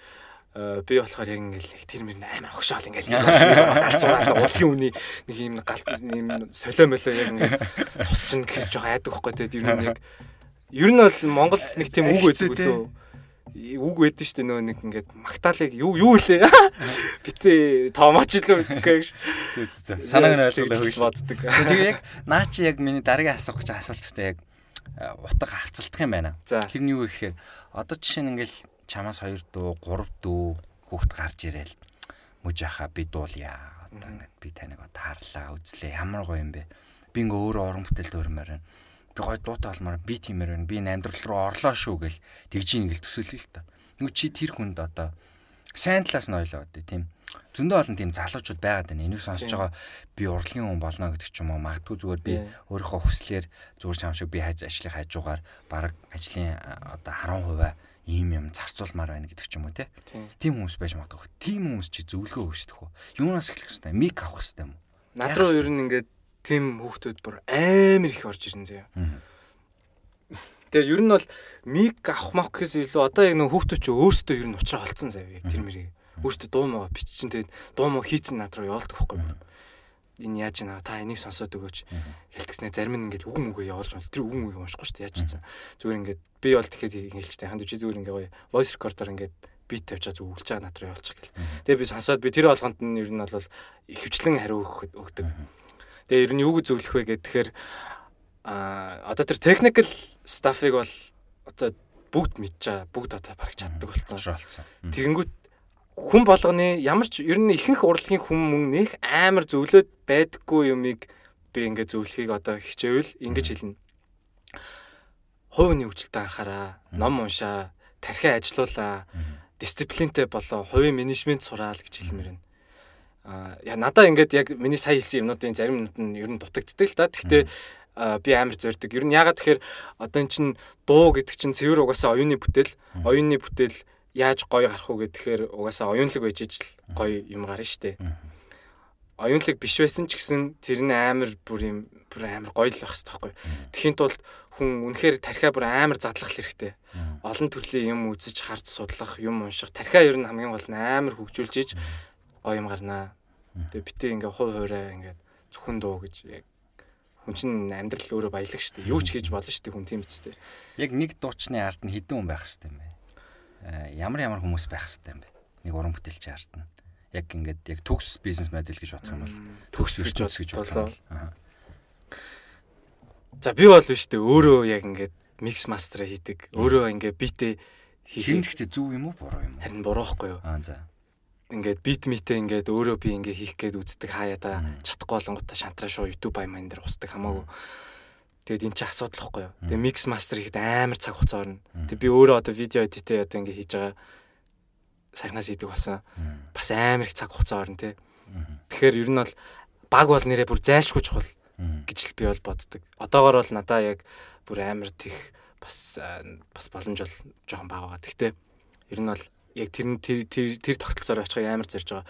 B: э, би болохоор яг ингээл яг тэр мөр амар хогшоол ингээл галзуураа уулын үний нэг юм гал юм солио молио яг ингээд тус чинь гэхээс жоохон айдаг байхгүй тэгээд ер нь яг ер нь бол Монгол нэг тийм үг байдаг үлээ үг байдэн штэ нөө нэг ингээд магтаалыг юу юу лээ битээ тоомооч л үтгэх
A: зөө зөө санааг нь ойлголоо хөөж боддог. Тэгээ яг наа чи яг миний дараагийн асуух гэж асуулттай яг утга хавцалдах юм байна. Тэр нь юу гэхээр одоо жишээ нь ингээл чамаас 2 дуу 3 дуу хүүхд гарч ирээл мужи хаа би дуулъя. Одоо ингээд би таныг одоо харлаа үзлээ. Ямар гоё юм бэ? Би ингээ өөрөө орон бүтээлд өрмөр байна би гой дуутай болмоор би тиймэр байна. Би энэ амьдрал руу орлоо шүү гэл тэгж ингээл төсөөлөл л та. Нүг чи тэр хүнд одоо сайн талаас нь ойлоо дээ тийм. Зөндөө олон тийм залуучууд байгаад байна. Энийг сонсож байгаа би урлагийн хүн болно гэдэг ч юм уу магадгүй зүгээр би өөрийнхөө хүслээр зүгээр чам шиг би хаж ажлыг хажуугаар баг ажлын одоо 10% ийм юм зарцуулмаар байна гэдэг ч юм уу тийм хүмүүс байж магадгүй. Тийм хүмүүс чи зөвлөгөө өгсдөх үү? Юунаас эхлэх хэвээр миг авах хэвээр юм уу?
B: Над руу ер нь ингээд тийм хүүхдүүд бүр амар их орж ирсэн заяа. Тэгээ ер нь бол миг авах мах гэхээс илүү одоо яг нэг хүүхдүүд чи өөрсдөө ер нь уучраа олцсон заяа яг тэр мэрийг. Өөрсдөө дуу муу биччихин тэгээд дуу муу хийцэн над руу явуулдаг байхгүй юу? энэ яаж ийна та энийг сонсоод өгөөч хэлтгснээ зарим нь ингээд үгэн үгээ явуулж байна. Тэр үгэн үгээ уншихгүй шүү дээ. Яаж гэсэн. Зүгээр ингээд би бол тэгэхэд хэлчихтэй. Ханд чи зүгээр ингээ гоё voice recorder ингээд бит тавьж байгаа зүг үгэлж байгаа надруу явуулчих гэл. Тэгээ би сонсоод би тэр болгонд нь ер нь бол ихэвчлэн хариу өгдөг. Тэгээ ер нь юу гэж зөвлөх вэ гэхээр а одоо тэр technical stuff-ыг бол одоо бүгд мэдчихэе. Бүгд одоо бараг чаддаг болсон. Тэгэнгүүт хүн болгоны ямар ч ер нь ихэнх урлагийн хүн мөн нэх амар зөвлөд байдггүй юмыг би ингээд зөвлөхийг одоо хичээвэл ингэж хэлнэ. Хувийн хөгжилтэй анхаараа, ном уншаа, тархиа ажилуулаа, дисциплинтэй болоо, хувийн менежмент сураа л гэж хэлмээр байна. Аа яа надаа ингээд яг миний сая хэлсэн юмнуудын зарим нь ер нь дутагддаг л да. Гэхдээ би амар зорддог. Ер нь ягаад тэгэхээр одоо эн чин дуу гэдэг чинь цэвэр угаасаа оюуны бүтээл, оюуны бүтээл яаж гоё гарах уу гэхээр угаасаа оюунлаг байж ижил гоё юм гарна штэ. Оюунлаг биш байсан ч гэсэн тэр нь амар бүр юм бүр амар гоё л байх хэрэгтэй байхгүй. Тэхийн тулд хүн үнэхээр тархиа бүр амар задлах хэрэгтэй. Олон төрлийн юм үзэж харж судлах, юм унших. Тархиа ер нь хамгийн гол нь амар хөгжүүлж иж гоё юм гарнаа. Тэгээ битээ ингээ хувь хуурай ингээд зөвхөн дуу гэж яг хүн чинь амьдрал өөрөө баялаг шүү дээ. Юу ч хийж болно шүү дээ хүн тийм үстэй.
A: Яг нэг дуучны ард нь хідэн хүн байх хэрэгтэй юм байна. Э, ямар ямар хүмүүс байх хэрэгтэй юм бэ? Нэг уран бүтээлч ард нь. Яг ингээд яг төгс бизнес модель гэж бодох юм бол
B: төгс гэж гэж бодлоо. За би бол биш үү өөрөө яг ингээд микс мастер хийдэг. Өөрөө ингээд битээ
A: хийх. Тэгэхдээ зөв юм уу буруу юм уу?
B: Харин буруу хгүй юу?
A: Аа за
B: ингээд бит митэ ингээд өөрөө би ингээ хийх гээд үздэг хаяада чадахгүй болонготой шантраа шуу YouTube бай ман дээр устдаг хамаагүй. Тэгээд эн чи асуудал واخгүй юу. Тэгээд mix master хийхэд амар цаг хугацаа орно. Тэг би өөрөө одоо видео эдитээ одоо ингээ хийж байгаа сахнаас идэг болсон. Бас амар их цаг хугацаа орно тий. Тэгэхээр ер нь бол баг бол нэрээ бүр зайлшгүй чухал гэж л би бол боддог. Одоогор бол надаа яг бүр амар тех бас э, бас боломж бол жоохон бага байгаа. Гэхдээ ер нь бол яг тэр тэр тэр тэр тогтолцоороо очихыг амар зорж байгаа.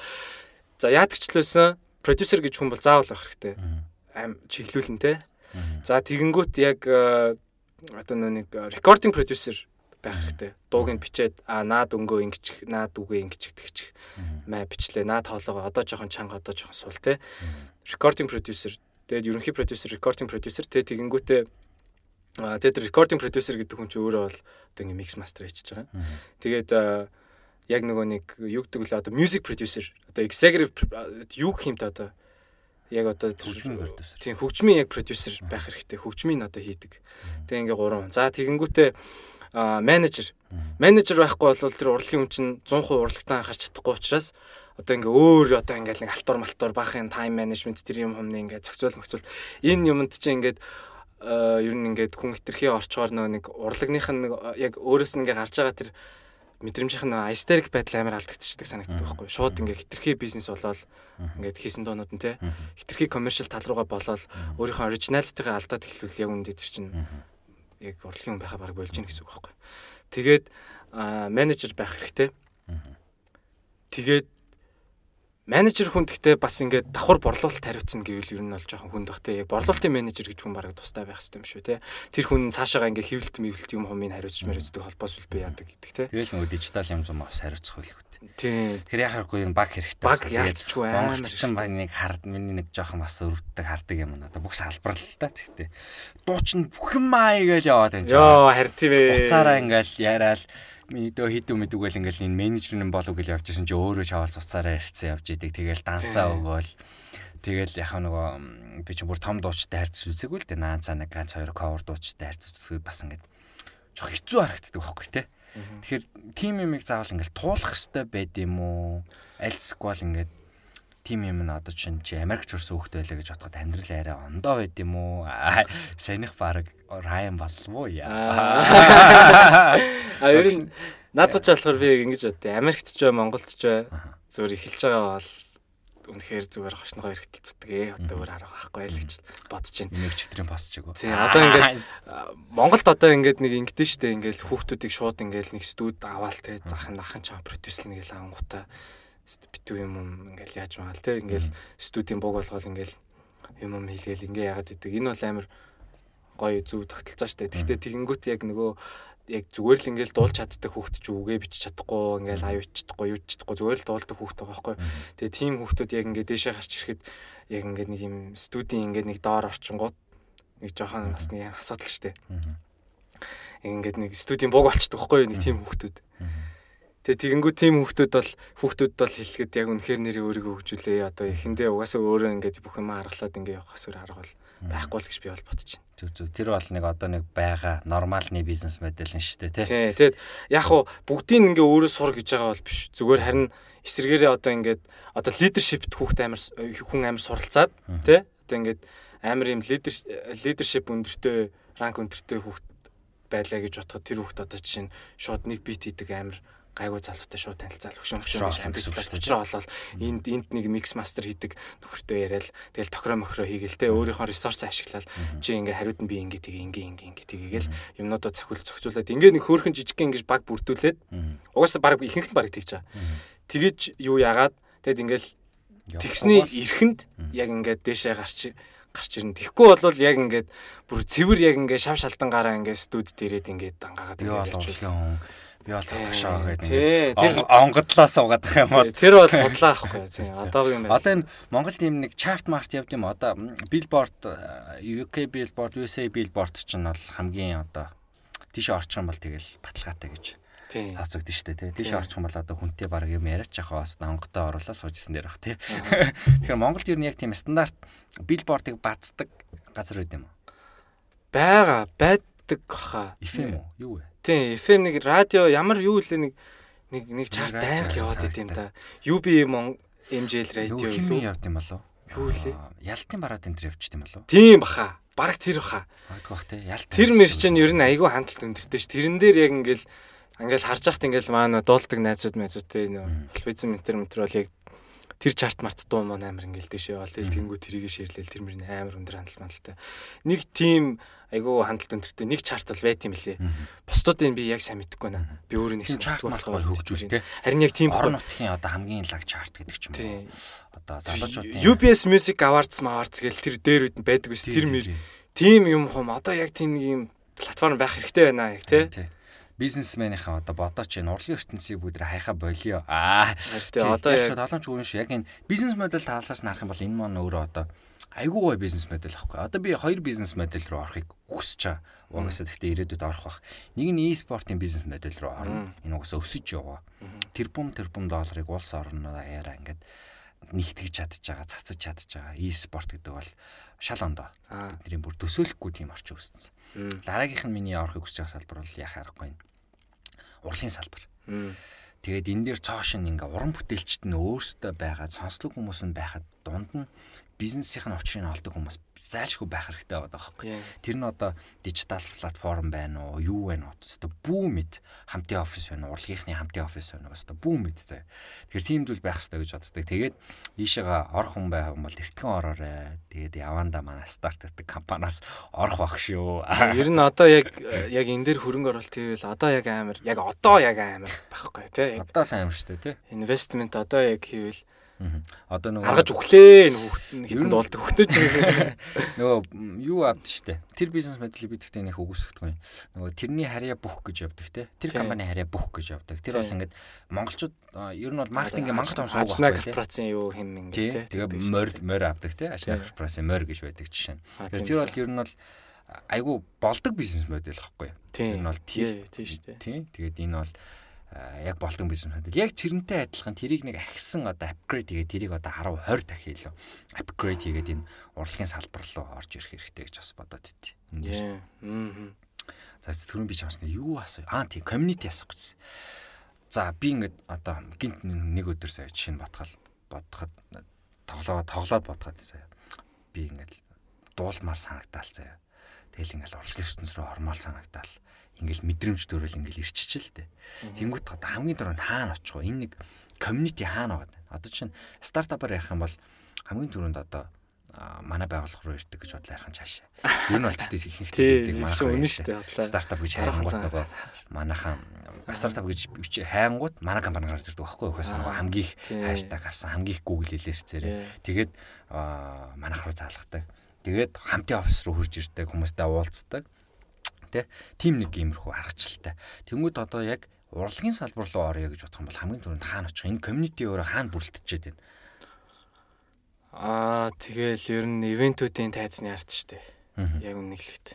B: За яадагчлээсэн продюсер гэж хүн бол заавал байх хэрэгтэй. Аим чиглүүлэн те. За тэгэнгүүт яг э, одоо нэг рекординг продюсер байх хэрэгтэй. Дууг нь бичээд а наад өнгөө ингэчих, наад үгээ ингэчих тэгчих. Маа бичлээ, наад хоолоогоо одоо жоохон чанга одоо жоохон сул те. Рекординг продюсер. Тэгээд ерөнхий продюсер, рекординг продюсер те тэгэнгүүтээ тэгээд рекординг продюсер гэдэг хүн чинь өөрөө бол одоо ингээ микс мастер хийчихэж байгаа. Тэгээд яг нөгөө нэг юу гэдэг вэ одоо music producer одоо executive юу гэх юм та одоо яг одоо тийм хөгжмийн яг продюсер байх хэрэгтэй. Хөгжмийн одоо хийдэг. Тэгээ ингээ гурван. За тэгэнгүүтээ менежер. Менежер байхгүй бол тэр урлагийн хүн чинь 100% урлагтаа анхаарч чадахгүй учраас одоо ингээ өөр одоо ингээл нэг алтур малтур бахын тайм менежмент тэр юм хүмүүний ингээ зохицуул мөхцөл энэ юмд чинь ингээд ер нь ингээд хүн хитрхи орчоор нөө нэг урлагных нь яг өөрөөс нь ингээ гарч байгаа тэр мэдрэмжийнх нь айстерик байдал амар алдагдчихдаг санагддаг байхгүй. Шууд ингээ хитрхи бизнес болоод ингээд хийсэн доонууд нь те. Хитрхи коммершал тал руугаа болоод өөрийнхөө оригиналитигаа алдаад эхлүүл яг үндэ тэр чинь яг урлагийн хүн байхаа баг болж гин гэсэн үг байхгүй. Тэгээд менежер байх хэрэгтэй. Тэгээд менежер хүн гэхдээ бас ингээд давхар борлуулалт хариуцна гэвэл ер нь бол жоохон хүнд бах те. Борлуулалтын менежер гэж хүн бараг тустай байх хэрэгтэй юм шүү те. Тэр хүн цаашаага ингээд хэвлэлт мэвлэлт юм хумыг хариуцж мэрэгцдэг холбоос үл бий яадаг гэдэг те.
A: Тэгэл нөгөө дижитал юм зам бас хариуцах байлгүй.
B: Тийм.
A: Тэр яхахгүй энэ баг хэрэгтэй.
B: Баг яалтчгүй
A: амар. Монголчин баг нэг хард миний нэг жоохон бас өрөвддөг хардаг юм надаа. Бүх салбар л та тэгтээ. Дуучин бүхэн маа гээл яваад энэ.
B: Йоо харин тийм ээ.
A: Уцаараа ингээл яриад мэдөө хідүү мэдүүгээл ингээл энэ менежер нь болов гэж явжсэн чи өөрөө чавал цуцаараа ярьцсан явж идэг. Тэгэл дансаа өгөөл Тэгэл яхаа нөгөө би ч бүр том дуучтай харьц үзээгүй л дээ. Наан цаа нэг ганц хоёр cover дуучтай харьц үзэх бас ингээд жоо хэцүү харагддаг байхгүй те. Тэгэхээр тим юмыг заавал ингээд туулах хэрэгтэй байд юм уу? Альсгүй л ингээд тим юм нь одоо чинь чи Америкч өрсөн хөхтэй байлаа гэж бодоход амьдрал арай ондоо байд юм уу? Саяных баг Райан болов
B: яа. А ер нь надад ч болохоор би ингэж бодъё. Америкт ч бай, Монголд ч бай. Зүгээр эхэлж байгаа бол үнэхээр зүгээр хошногоо эргэтэл зүтгээ одоо өөр арга байхгүй л гэж бодож байна.
A: Нэг читрийн босч байгаа.
B: Тийм одоо ингээд Монголд одоо ингээд нэг ингэдэж штэ ингээд хүүхдүүдийг шууд ингээд нэг студ аваал те захын ахын чам продюслнэ гэж ангуута битүү юм юм ингээд яаж магаал те ингээд студийн бог болгоол ингээд юм юм хийгээл ингээ яагаад идэг. Энэ бол амар гоё зөв тогтолцоо штэ. Гэхдээ тэгэнгүүт яг нөгөө яг зүгээр л ингээл дуулж чаддаг хүүхд ч үгээ бичиж чадахгүй ингээл аюу чадахгүй юу чадахгүй зүгээр л дуулдаг хүүхд байгаа байхгүй. Тэгээ тийм хүүхдүүд яг ингээд дээшээ гарч ирэхэд яг ингээд нэг юм студийн ингээд нэг доор орчингууд нэг жоохон бас нэг асуудал штэ. Ингээд нэг студийн бог болчдөг байхгүй нэг тийм хүүхдүүд. Тэгээ тэгэнгүү тийм хүүхдүүд бол хүүхдүүд бол хэлэхэд яг үнэхээр нэрээ өөрийгөө хөгжүүлээ. Одоо эхэндээ угаасаа өөрөө ингээд бүх юм харгалаад ингээд явах асуур арга бол байхгүй л гэж би бол бодож байна.
A: Зүг зүг. Тэр бол нэг одоо нэг байгаа нормалны бизнес модель нь шүү дээ, тий.
B: Тий. Тэгэд яг хуу бүгдийг ингээ өөрөө сур гэж байгаа бол биш. Зүгээр харин эсэргээрээ одоо ингээд одоо лидершипт хүүхд амар хүн амар суралцаад тий. Одоо ингээд амар юм лидер лидершип өндөртэй ранк өндөртэй хүүхд байлаа гэж бодоход тэр хүүхд одоо жишээ нь шууд нэг бит хийдэг амар гайгүй залуутай шууд танилцаал хөшөө хөшөө амбицлаад учраа болол энд энд нэг микс мастер хийдэг нөхөртөө яриад тэгэл тохироо мохроо хийгээл те өөрийнхөө ресурс ашиглаад чи ингээ хариуд нь би ингээ тгий ингээ ингээ ингээ тгийгээл юмнуудаа цохиул зохицуулаад ингээ нэг хөөрхөн жижиг ингээ баг бүрдүүлээд угаасаа баг ихэнх нь баг тэгж байгаа. Тэгэж юу яагаад? Тэгэд ингээл тэгсний эрхэнд яг ингээд дээшээ гарч гарч ирнэ. Тэгэхгүй бол яг ингээд бүр цэвэр яг ингээд шав шалтангаараа ингээд студид ирээд ингээд дангаагаад
A: ингээд явчихвал би бол татгашаа гэдэг. Тэр онгодлоос угаадах юм бол
B: тэр бол бодлоо ахгүй. Одоогийн
A: байна. Одоо энэ Монгол тийм нэг чарт март явд юм. Одоо Billboard UK Billboard USA Billboard ч нь бол хамгийн одоо тийш орчих юм бол тэгэл баталгаатай гэж хацагдсан шүү дээ тий. Тийш орчих юм бол одоо хүнтэй баг юм яриач яхаа бас онготой оруулаад суужсэн дээр бах тий. Тэгэхээр Монголд ер нь яг тийм стандарт Billboard-ыг бацдаг газар байд юм уу?
B: Бага байдаг хаа.
A: FM үү? Юу вэ?
B: Тийм, FM нэг радио ямар юу лээ нэг нэг нэг чарт байнг яваад идэм та. UB MJL радио
A: юу явд юм болов?
B: Юу лээ?
A: Ялтын бараад энэ төр явчихд юм болов?
B: Тийм баха. Бараг тэр баха.
A: Магадгүй бах те. Ялт.
B: Тэр мэрч чинь ер нь айгүй хандлт өндөртэй ш. Тэрэн дээр яг ингээл ингээл харж яхад ингээл маань дуулдаг найзууд найзуудтэй нөө алфавизм метр метр бол яг тэр чарт март дуу мөн амар ингээл дэшээ бол тэнгүү тэрийг ширлээл тэр мөрний амар өндөр хандлт мандалтай. Нэг тим айгүй хандлт өндөртэй нэг чарт бол байт юм лээ. Бусдуудыг би яг сайн мэдэхгүй байна. Би өөрөө нэг
A: чарт болохоор хөгжүүл те.
B: Харин яг тийм
A: орон нутгийн одоо хамгийн лаг чарт гэдэг ч юм уу. Одоо
B: залуучуудын UBS Music Awards Awards гэл тэр дээр үд байдаг ус тэр мэр тийм юм хум одоо яг тийм нэг юм платформ байх хэрэгтэй байна яг те
A: бизнесменийхаа одоо бодооч энэ урлагийн ертөнцийг бүгд хайхаа болио. Аа.
B: Тийм одоо яг
A: толомч үгүй шүү. Яг энэ бизнес модель талаас нь харах юм бол энэ маань өөрөө одоо айгүй гой бизнес модель байхгүй. Одоо би хоёр бизнес модель руу орохыг хүсэж байгаа. Угаасаа гэхдээ ирээдүйд орох бах. Нэг нь e-спортын бизнес модель руу орно. Энэ угаасаа өсөж яваа. Тэрбум тэрбум долларыг улс орноо аяараа ингээд нэгтгэж чадж байгаа, цацаж чадж байгаа. E-спорт гэдэг бол шал ондоо. Бидний бүр төсөөлөхгүй тийм орчин үүссэн. Дараагийнх нь миний орохыг хүсэж байгаа салбар бол яхаа аргагүй урлагийн салбар. Тэгээд энэ дээр цоошин ингээ уран бүтээлчд нь өөрсдөө байгаа цонслог хүмүүс нь байхад дунд нь бизнесийн очрыг олдог хүмүүс зайлшгүй байх хэрэгтэй байгаа байхгүй. Тэр нь одоо дижитал платформ байна уу, юу байна уу? Өстө бүү мэд хамтын офис байна уу, урлагийнхны хамтын офис байна уу? Өстө бүү мэд заяа. Тэгэхээр тийм зүйл байх хэрэгтэй гэж боддог. Тэгээд ийшээгээ орох хүн байх юм бол эртгэн ороорой. Тэгээд яванда манай старт гэдэг компаниас орох баг шүү.
B: Ер нь одоо яг яг энэ дээр хөрөнгө оруулалт хийвэл одоо яг амар, яг одоо яг амар байхгүй тий.
A: Одоо л амар шүү дээ тий.
B: Инвестмент одоо яг хийвэл
A: Одоо нөгөө
B: аргаж өглөө хүүхэд хэдэнд болдог хүүхдүүд
A: нөгөө юу авд штэ. Тэр бизнес моделийг бид гэхдээ нэх үгүйсэхгүй. Нөгөө тэрний харьяа бүх гэж явдаг те. Тэр компани харьяа бүх гэж явдаг. Тэр бол ингээд монголчууд ер нь бол маркетингийн мангал том сууг
B: байна. Ажна корпорацийн юу хэм
A: ингээд те. Тэгээ морь морь авдаг те. Ажна корпорацийн морь гэж байдаг жишээ нь. Тэр бол ер нь бол айгу болдог бизнес модель байхгүй.
B: Тэр нь бол тийм шүү дээ.
A: Тийм. Тэгээд энэ бол яг болдон бизнес модель. Яг тэрнтэй адилхан тэрийг нэг ахисан одоо апгрейд хийгээд тэрийг одоо 10 20 дахин илүү апгрейд хийгээд энэ урлагийн салбар руу орж ирэх хэрэгтэй гэж бас бодоод иtti.
B: Аа.
A: За түрүүн би чамсна юу асуу. Аа тийм community асуух гэсэн. За би ингээд одоо гинт нэг өдөр сая жишээ нь ботгол бодоход тоглоо тоглоод бодоход заяа. Би ингээд дуулмаар санагдаал заяа. Тэгэл ингээд урлагийн ертөнц рүү ормоол санагдаал ингээл мэдрэмж төрөл ингээл ирчиж л дээ. Тэнгүүт одоо хамгийн түрүүнд хаана очих вэ? Энэ нэг community хаана байгаа вэ? Одоо чинь стартапаар ярих юм бол хамгийн түрүүнд одоо манай байгууллага руу ирдэг гэж бодлоо ярих цаашаа. Энэ бол тэгтээ ихэнх
B: тэгдэг манай үнэн шүү дээ.
A: Стартап гэж хайрангууд нөгөө манайхан стартап гэж бичээ хайнгууд манай компани гараад ирдэг байхгүй юу? Нөгөө хамгийн их хаштаг авсан, хамгийн их Google хэлээс зэрэг. Тэгээд манайх руу заалгадаг. Тэгээд хамтын офис руу хурж ирдэг хүмүүстэй уулздаг. Тий. Тим нэг иймэрхүү аргачлалтай. Тэнгүүд одоо яг урлагийн салбар руу орё гэж бодох юм бол хамгийн түрүүнд хаана очих? Энэ community өөрөө хаана бүрэлдэжээд байна?
B: Аа тэгэл ер нь ивентүүдийн тайзны арт штэ. Яг үнэглэхэд.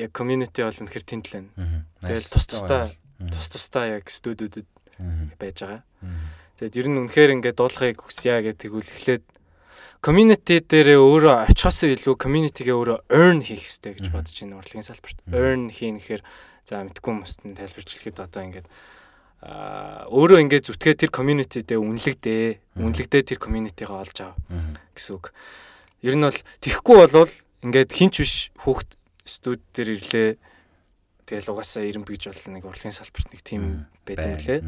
B: Яг community бол үнэхэр тэнд л байна. Тэгэл тус тустай тус тустай яг студиудад байж байгаа. Тэгэд ер нь үнэхээр ингээд дуулахыг хүсье гэдэг үл эхлээд community дээрээ өөрөө очихоос илүү community-гээ өөрөө earn хийх хэрэгтэй гэж бодож байна урлагийн салбарт. Earn хийн гэхээр за мэдгүй хүмүүст нь тайлбарч хэлэхэд одоо ингээд а өөрөө ингээд зүтгээ тэр community дээр үнэлэгдээ. Үнэлэгдээ тэр community-гаа олж ав гэсэн үг. Ер нь бол тэхгүй болвол ингээд хинч биш хүүхд студ дээр ирлээ. Тэгэл угаасаа ирэмб гэж бол нэг урлагийн салбарт нэг тим байт юм лээ.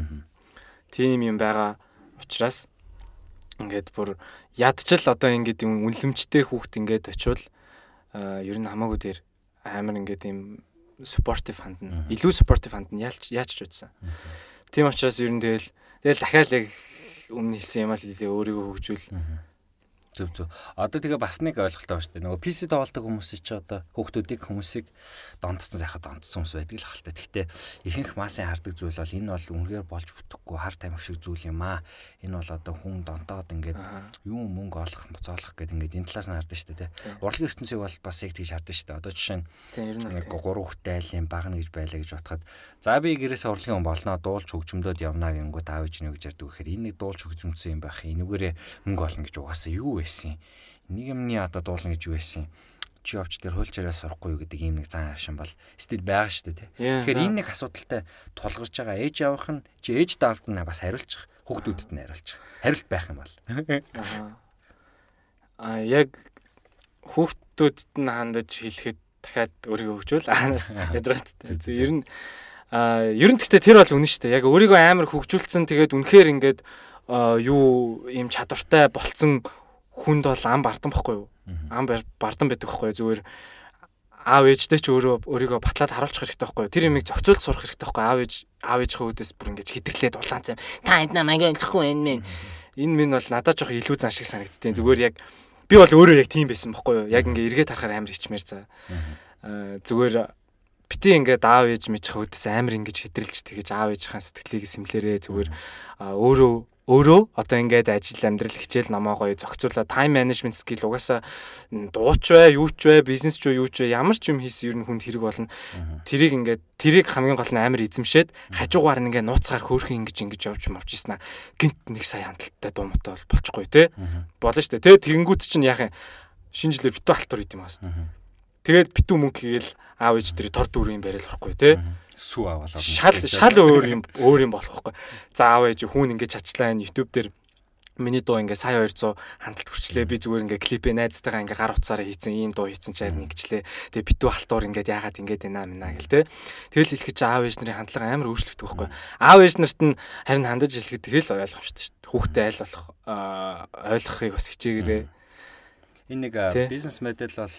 B: Тим юм байгаа учраас ингээд бүр ядчил одоо ингээд юм үнэлэмжтэй хүүхд ингээд очивол ер нь хамаагүй дээр амар ингээд юм supportive ханд нь илүү supportive ханд нь яалч яач ч үзсэн. Тийм учраас ер нь тэгэл тэгэл дахиад яг өмнө хэлсэн юм аа л өөрийгөө хөгжүүл
A: Зөв зөв. Одоо тэгээ бас нэг ойлголттой байна шүү дээ. Нөгөө PC тоглодог хүмүүс чи одоо хүүхдүүдийг хүмүүсийг донтсон сайхад донтсон хүмүүс байдаг л хальтай. Гэхдээ ихэнх массын хардаг зүйл бол энэ бол үнэхээр болж бүтэхгүй хар тамхи шиг зүйл юм аа. Энэ бол одоо хүн донтоод ингээд юу мөнгө олох, моцоолох гэдэг ингээд энэ талаас нь хардаг шүү дээ. Урлагийн ертөнцийг бол бас яг тэгж хардаг шүү дээ. Одоо жишээ нь гурван хүүхдтэй айлын багна гэж байлаа гэж бодоход за би гэрээс урлагийн хүн болноо дуулж хөгжмөдөд явнаа гингүү таав ич нэ гэж ярьдаг гэхээр энэ нэг дуулж хөгжмөсөн юм байх. Энүүгээрээ мөнгө олно гэж угаасаа юу байсан. Нэг юмны одоо дуулна гэж юу байсан чи явч тэр хуульчаараа сурахгүй юу гэдэг ийм нэг зан харшин бол стил байгаа шүү дээ. Тэгэхээр энэ нэг асуудалтай тулгарч байгаа ээж авах нь чи ээж даавд нь бас хариулчих хүүхдүүдэд нь хариулчих. Хариулт байх юм бол.
B: Аа яг хүүхдүүдэд нь хандаж хэлэхэд дахиад өөрийгөө хөгжөөл аанаас ядраад. Ер нь аа ер нь гэхдээ тэр бол үнэн шүү дээ. Яг өөрийгөө амар хөгжүүлсэн тэгээд үнэхээр ингээд юу ийм чадвартай болцсон хүнд бол ам бардам бохгүй юу? Ам бардам байдаг бохгүй юу? Зүгээр аав ээжтэй ч өөрөө өөрийгөө батлаад харуулчих хэрэгтэй байхгүй юу? Тэр юмыг зохицуулж сурах хэрэгтэй байхгүй аав ээж аав ээжийнхээ үдээс бүр ингэж хитрхлээд улаан цайм та энд намайг өнөхгүй энэ мэн энэ минь бол надад жоох илүү зан шиг санагдтiin зүгээр яг би бол өөрөө яг тийм байсан бохгүй юу? Яг ингээ эргээд харахаар амар ичмээр за. зүгээр бити ингээд аав ээж мэжих үдээс амар ингэж хэтрэлж тэгэж аав ээжийнхаа сэтгэлийг сэмлэрээ зүгээр өөрөө өөрөө одоо ингээд ажил амьдрал хичээл намаа гоё зохицуулаад тайм менежмент скил угаасаа дууч бай, юу ч бай, бизнес ч юу ч ямар ч юм хийсэн ер нь хүнд хэрэг болно. Тэрийг ингээд тэрийг хамгийн гол нь амар эзэмшээд хажуугаар нь ингээд нууцгаар хөөрхөн ингэж ингэж явж мовчснаа гинт нэг сая хандлттай дуу мотой бол болчихгүй те. Болно шүү дээ. Тэ тэгэнгүүт чинь яах юм шинэ жилээр битүү алтур идэмаас. Тэгээд битүү мөнгө хийгээл аав ээж дээр тор дүүрийн барайл орохгүй те
A: сүү аваад
B: шал шал өөр юм өөр юм болох байхгүй. За аав ээж хүүн ингэ чачлаа энэ YouTube дээр миний дуу ингээ сая 200 хандлт хүрчлээ. Би зүгээр ингээ клипээ найзтайгаа ингээ гар утсаараа хийцэн ийм дуу хийцэн чаар нэгчлээ. Тэгээ битүү халтуур ингээд яагаад ингээд байна мэнаа гэл те. Тэгэл хэлэхэд аав ээж нарын хандлага амар өөрчлөгдөх байхгүй. Аав ээж нарт нь харин хандаж хэлэхэд тэгэл ойлгомжтой шүү дээ. Хүүхдээ аль болох ойлгохыг бас хичээгээрээ.
A: Энэ нэг бизнес модель бол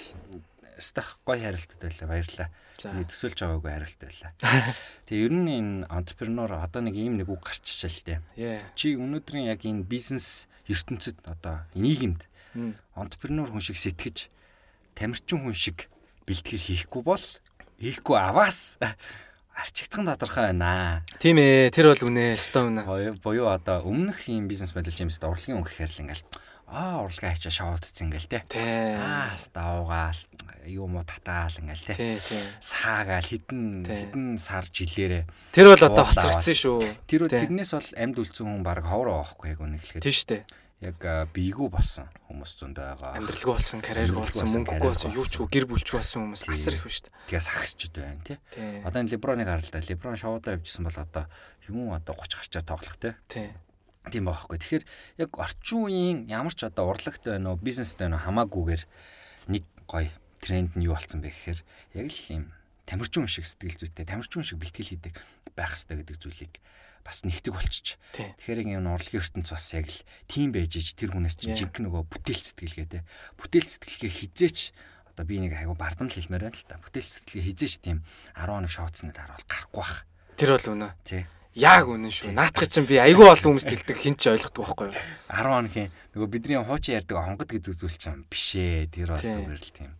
A: стах гой харилцаад байлаа баярлаа төсөөлж байгаагүй хариулт байлаа. Тэгээ ер нь энэ entrepreneur одоо нэг ийм нэг үг гарчичаа л дээ. Чи өнөөдрийн яг энэ бизнес ертөнцид одоо нийгэмд entrepreneur хүн шиг сэтгэж тамирчин хүн шиг бэлтгэл хийхгүй бол хийхгүй аваас арчигдхан тодорхой байна.
B: Тийм ээ, тэр бол үнэ, өстой үнэ.
A: Боёо одоо өмнөх ийм бизнес модель юм эсвэл урлагийн өнгө гэхэрл ингээл аа урлагаа хийчаа шоудцсан ингээл те. Аа ставгаал юм уу татаал ингээл те. Саагаал хідэн хідэн сар жилээрээ.
B: Тэр бол одоо хоцрогдсон шүү.
A: Тэр тэрнээс бол амьд үлдсэн хүн баг ховроо авахгүй яг үнэхээр.
B: Тийм шүү дээ
A: яг биегүү болсон хүмүүс зөндөө байгаа.
B: Амьдралгүй болсон, карьергүй болсон, мөнгөгүй болсон, юу ч үгүй гэр бүлч болсон хүмүүс асар их байна шүү дээ.
A: Тэгээ сагсчд байна тий. Одоо энэ Леброныг харалта. Леброн шоудаа явжсэн бол одоо юм одоо 30 гарчаа тоглох тий. Тийм байхгүй. Тэгэхээр яг орчин үеийн ямар ч одоо урлагт байна уу, бизнестэй байна уу хамаагүйгээр нэг гоё тренд нь юу болсон бэ гэхээр яг л юм тамирчин шиг сэтгэл зүйтэй, тамирчин шиг бэлтгэл хийдэг байх хэрэгтэй гэдэг зүйлийг бас нэгтгэг болчих. Тэгэхээр энэ урлагийн ертөнц бас яг л тийм байж иж тэр хүнээс чинь жинхэнэ нөгөө бүтээл сэтгэлгээ те. Бүтээл сэтгэлгээ хизээч одоо би нэг айгу бардам л хэлмээр байна л та. Бүтээл сэтгэлгээ хизээч тийм 10 хоног шооцсныг дараал гарахгүй бах.
B: Тэр бол үнэ. Тий. Яг үнэн шүү. Наадах чинь би айгүй олон хүмүүст хэлдэг хин ч ойлгохгүй байхгүй юу?
A: 10 хоногийн нөгөө бидний хуучин ярьдаг хонгод гэдэг зүйл чинь биш ээ. Тэр бол зүгээр л тийм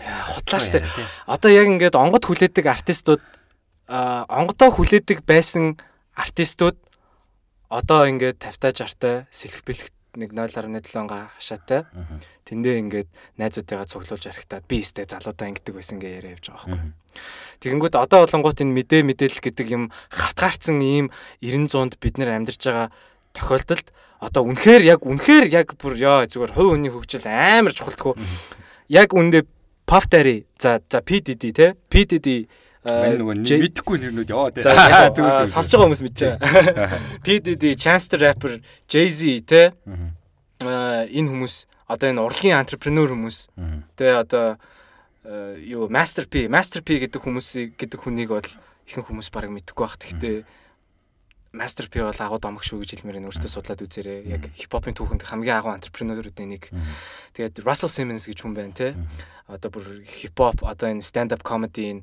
B: хутлаа штэ. Одоо яг ингээд онгод хүлээдэг артистууд а онгодоо хүлээдэг байсан артистууд одоо ингээд 50 60-тай сэлэх бэлэх нэг 0.7-га хашаатай. Тэндээ ингээд найзуудтайгаа цуглуулж харихтаад би өстэй залуудаа ингэдэг байсан гэ яриа явж байгаа байхгүй. Тэгэнгүүт одоо болонгууд энэ мэдээ мэдээлэл гэдэг юм хавтгаарцсан ийм 90 100-д бид нэр амьдарч байгаа тохиолдолд одоо үнэхээр яг үнэхээр яг бүр ёо зүгээр хувь хүний хөгжил амар чухалдгүй. Яг үндэ Daddy за за PDD те PDD
A: Мэн нөгөө мэдхгүй нэрнүүд яваа те.
B: Зүгээр зүгээр. Сонсож байгаа хүмүүс мэдэж байгаа. PDD, Chance the Rapper, Jay-Z те. Аа энэ хүмүүс одоо энэ урлагийн entrepreneur хүмүүс. Тэ одоо юу Master P, Master P гэдэг хүмүүсийг гэдэг хүнийг бол ихэнх хүмүүс бараг мэдэхгүй байх. Гэхдээ Master P бол агуу домог шүү гэж хэлмээр энэ өөртөө судлаад үзээрэй. Яг хипхопын түүхэнд хамгийн агуу entrepreneur-уудын нэг. Тэгээд Russell Simmons гэж хүн байна те. Одоо бүр хипхоп одоо энэ stand up comedy энэ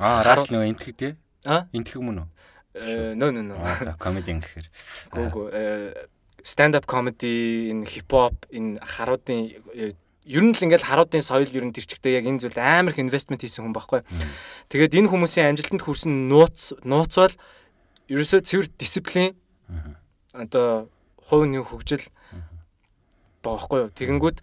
A: Аа, Рас нөгөө энтхэг тий?
B: Аа?
A: Энтхэг мөн үү?
B: Нөө нөө нөө.
A: За, комеди гэхээр.
B: Гүү гүү. Stand up comedy, энэ хипхоп, энэ харуудын ер нь л ингээл харуудын соёл ер нь тэрчгтэй яг энэ зүйл амар их инвестмент хийсэн хүн байхгүй. Тэгээд энэ хүмүүсийн амжилтанд хүрсэн нууц нууц бол ерөөсөө цэвэр дисциплин одоо хувийн хөгжил баахгүй юу. Тэгэнгүүт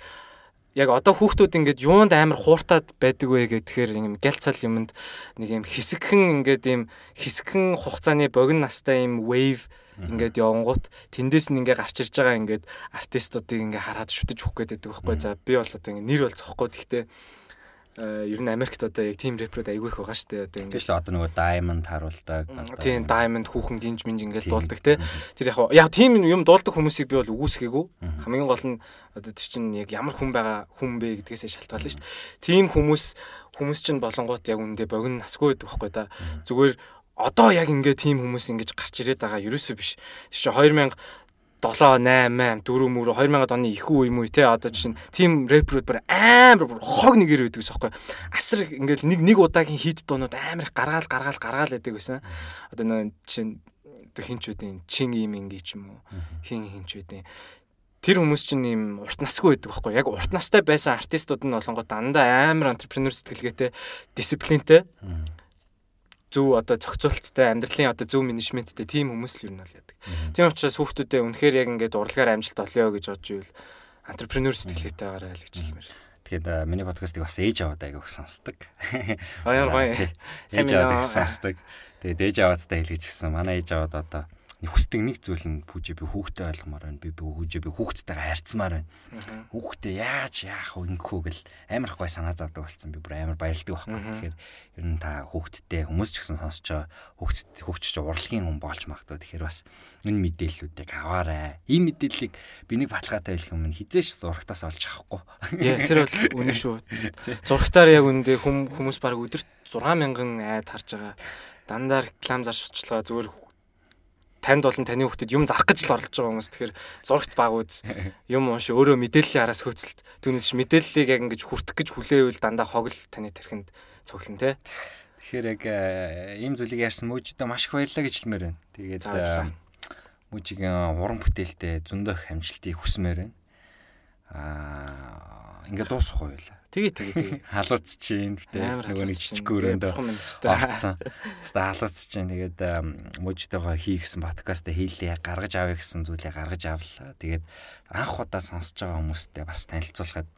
B: яг одоо хүүхдүүд ингээд юунд амар хууртаад байдаг вэ гэхээр юм гял цал юмд нэг юм хэсэгхэн ингээд юм хэсэгхэн хугацааны богино настай юм wave ингээд явангууд тэндээс нь ингээ гарч ирж байгаа ингээд артистуудыг ингээ хараад шүтэж өгөх гээд байдаг байхгүй. За би бол одоо ингээ нэр бол зохгүй гэхдээ ер нь Америкт одоо яг team рэпрүүд айгүй их байгаа шүү дээ. Одоо
A: ингээд шүү одоо нөгөө Diamond харуулдаг.
B: Тийм Diamond хүүхэн гинж минж ингээд дуулдаг те. Тэр яг яг team юм дуулдаг хүмүүсийг би бол үгүйсгээгүй. Хамгийн гол нь одоо тэр чинь яг ямар хүн байгаа хүн бэ гэдгээсээ шалтгаална шүү дээ. Team хүмүүс хүмүүс чинь болонгууд яг үндэ богино насгүй байдаг байхгүй да. Зүгээр одоо яг ингээ тийм хүмүүс ингэж гарч ирээд байгаа ерөөсөө биш. Тэр чинь 2000 7 8 4 мөр 2000 оны ихүү үе мүү те одоо чинь тим рэперүүд бүр амар бүр хог нэгээр байдаг ус аахгүй асар ингээл нэг нэг удаагийн хит дуунууд амар их гаргаал гаргаал гаргаал байдаг байсан одоо нөө чинь хинч үдийн чин юм ингээ ч юм уу хин хинч үдийн тэр хүмүүс чинь юм урт насгүй байдаг байхгүй яг урт настай байсан артистууд нь болонгоо дандаа амар entrepreneur сэтгэлгээтэй дисциплинтэй зөв одоо зохицуулттай амьдралын одоо зөв менежменттэй тийм хүмүүс л юу нь бол яадаг. Тийм учраас хүүхдүүдээ үнэхээр яг ингээд урлагаар амжилт олъё гэж бодж ивэл антрепренер сэтгэлгээтэй гараа л гэж хэлмээр.
A: Тэгэхээр миний подкастыг бас ээж аваад айгүйх сонсдог.
B: Баяр гоё.
A: Ээж аваад сонсдог. Тэгээд ээж аваадтай хэлгэж гисэн. Манай ээж аваад одоо хүсдэг нэг зүйл нь пүүжэ би хүүхдэд ойлгомоор байна. Би пүүжэ би хүүхдтэйгээ харьцмаар байна. Хүүхдээ яаж яах вэ ингэхүү гэл амар гой санаа завдаг болсон. Би бүр амар баярлдаг байхгүй. Тэгэхээр ер нь та хүүхдтэй хүмүүс ч гэсэн сонсож байгаа хүүхд хүүхч урлагийн хүн болж магадгүй. Тэгэхээр бас энэ мэдээллүүдийг аваарай. Ийм мэдээллийг би нэг баталгаатай хэлэх юм хизээш зурагтаас олж авахгүй.
B: Яа тэр бол үнэн шүү. Зурагтаар яг үндэ хүмүүс баг өдөрт 6000 айд харж байгаа. Дандаа реклам зарж сучлаа зүгээр танд болон таны хүүхдэд юм зарах гэж л оролж байгаа хүмүүс. Тэгэхээр зурагт баг үз. Юм унш өөрөө мэдээллийн араас хөөцөлт түүнээс мэдээллийг яг ингэж хүртэх гэж хүлээвэл дандаа хог л таны тархинд цуглан тэ
A: тэгэхээр яг э, ийм зүйлийг ярьсан мөжидөө маш их баярлалаа гэж хэлмээр байна. Тэгээд э, мөжигийн уран бүтээлтэй зөндөх амжилтыг хүсмээр байна аа ингээд дуусахгүй байлаа
B: Тэгээ тэгээ тэгээ.
A: Халууц чинь гэтээ нөгөө нэг жижиг өрөөндөө орцсон. Хаста халууц чинь тэгээд мужитойгоо хий гэсэн подкастаа хийлээ гаргаж авъя гэсэн зүйлээ гаргаж авлаа. Тэгээд анх удаа сонсож байгаа хүмүүстэй бас танилцуулахад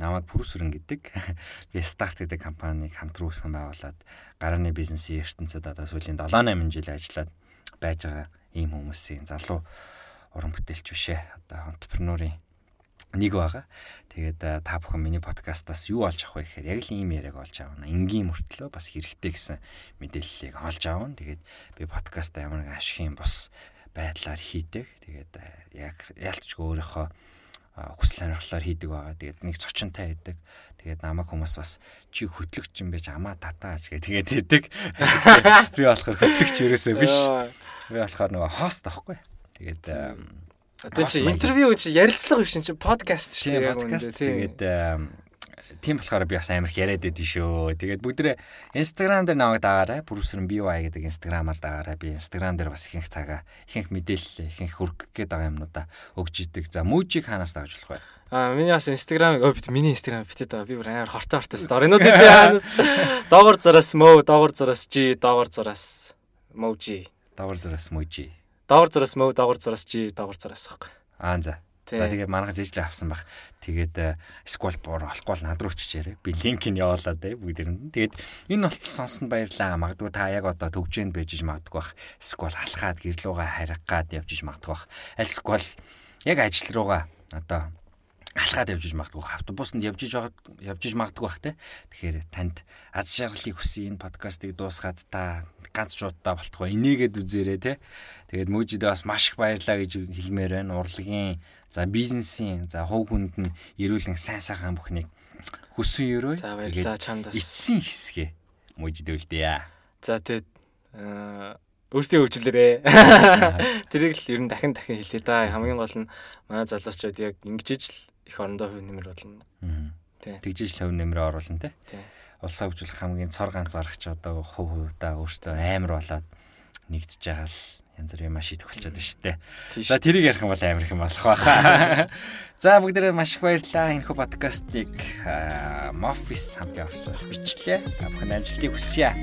A: намайг Пүрсүрэн гэдэг би старт гэдэг компанийг хамтран үүсгэн байгуулад гарааны бизнесийн ертөнцид одоо сүүлийн 7 8 жил ажиллаад байж байгаа ийм хүмүүсийн залуу уран бүтээлч бишээ одоо entrepreneur-ийн нэг байгаа. Тэгээд та бүхэн миний подкастаас юу олж авах вэ гэхээр яг л ийм яриаг олж авна. Энгийн мөртлөө бас хэрэгтэй гэсэн мэдээллийг олж авна. Тэгээд би подкастаа ямар нэгэн ашигын бус байдлаар хийдэг. Тэгээд яг ялцч өөрийнхөө хүсэл сонирхлоор хийдэг байгаа. Тэгээд нэг зочинтай байдаг. Тэгээд намайг хүмүүс бас чи хөтлөгч юм байж амаа татаач гэх тэгээд хийдэг. Би болохоор хөтлөгч ерөөсөө биш. Би болохоор нөгөө хост аахгүй. Тэгээд
B: Одоо чи интервью чи ярилцлага биш чи подкаст шүү
A: дээ. Подкаст тэгээд тийм болохоор би бас амар их яриад байдсан шүү. Тэгээд бүгдээ Instagram дээр намайг дагаарай. Бүрүсрэн BY гэдэг Instagram-аар дагаарай. Би Instagram дээр бас ихэнх цагаа, ихэнх мэдээлэл, ихэнх хүргэх гээд байгаа юмнуудаа өгч идэг. За Mujig ханаас дагаж болох вэ?
B: Аа миний бас Instagram өө бит миний Instagram битэд байгаа. Би бүр амар хортой хортой сторинууд дээр ханаас доогор зураас мөө, доогор зураас жи, доогор зураас Moji.
A: Доогор зураас Moji.
B: Доогор зураас мөө, доогор зураас жи, доогор зураас байхгүй.
A: Аа за. За тэгээ манайх зэжлээ авсан баг. Тэгээд сквал боор олохгүй над руу чичээрээ. Би линкийг явуулаад бай бүгдээр нь. Тэгээд энэ болтол сонсон баярлаа. Магадгүй та яг одоо төгжээнд байж магадгүй бах. Сквал алхаад гэрлүүгээ харих гад явж магадгүй бах. Аль сквал яг ажил руугаа одоо алхаад явж иж магадгүй автобусанд явж иж явж иж магадгүй бах те. Тэгэхээр танд аз жаргалыг хүсье энэ подкастыг дуусгаад та ганц шуудаа болтгоо энийгээд үзээрэй те. Тэгээд мөжидээ бас маш их баярлаа гэж хэлмээр байна. Урлагийн За бизнесийн за хувь хүнд нь эрүүлэн сайн сайхан бүхнийг хүссэн өрөө.
B: За баярлалаа чамд бас.
A: Эцсийн хэсгээ мужидүүлдээ.
B: За тэгээд өөрсдийн хөгжлөрөө. Тэрийг л ер нь дахин дахин хэлээ да. Хамгийн гол нь манай залуучууд яг ингэж л их орондоо хөв нэмэр болно.
A: Тэгжиж л хөв нэмрээ оруулна те. Улсаа хөгжүүлэх хамгийн цор ганц зарагч одоо хувь хувьдаа өөртөө амар болоод нэгдэж байгаа л янз бүр юм шийдэх болчиход байна шүү дээ. За тэрийг ярих юм бол амар их юм болох байхаа. За бүгдээрээ маш их баярлалаа. Энэ хөө подкастыг Moffice хамт явуулсаас бичлээ. Та бүхэн амжилтыг хүсье.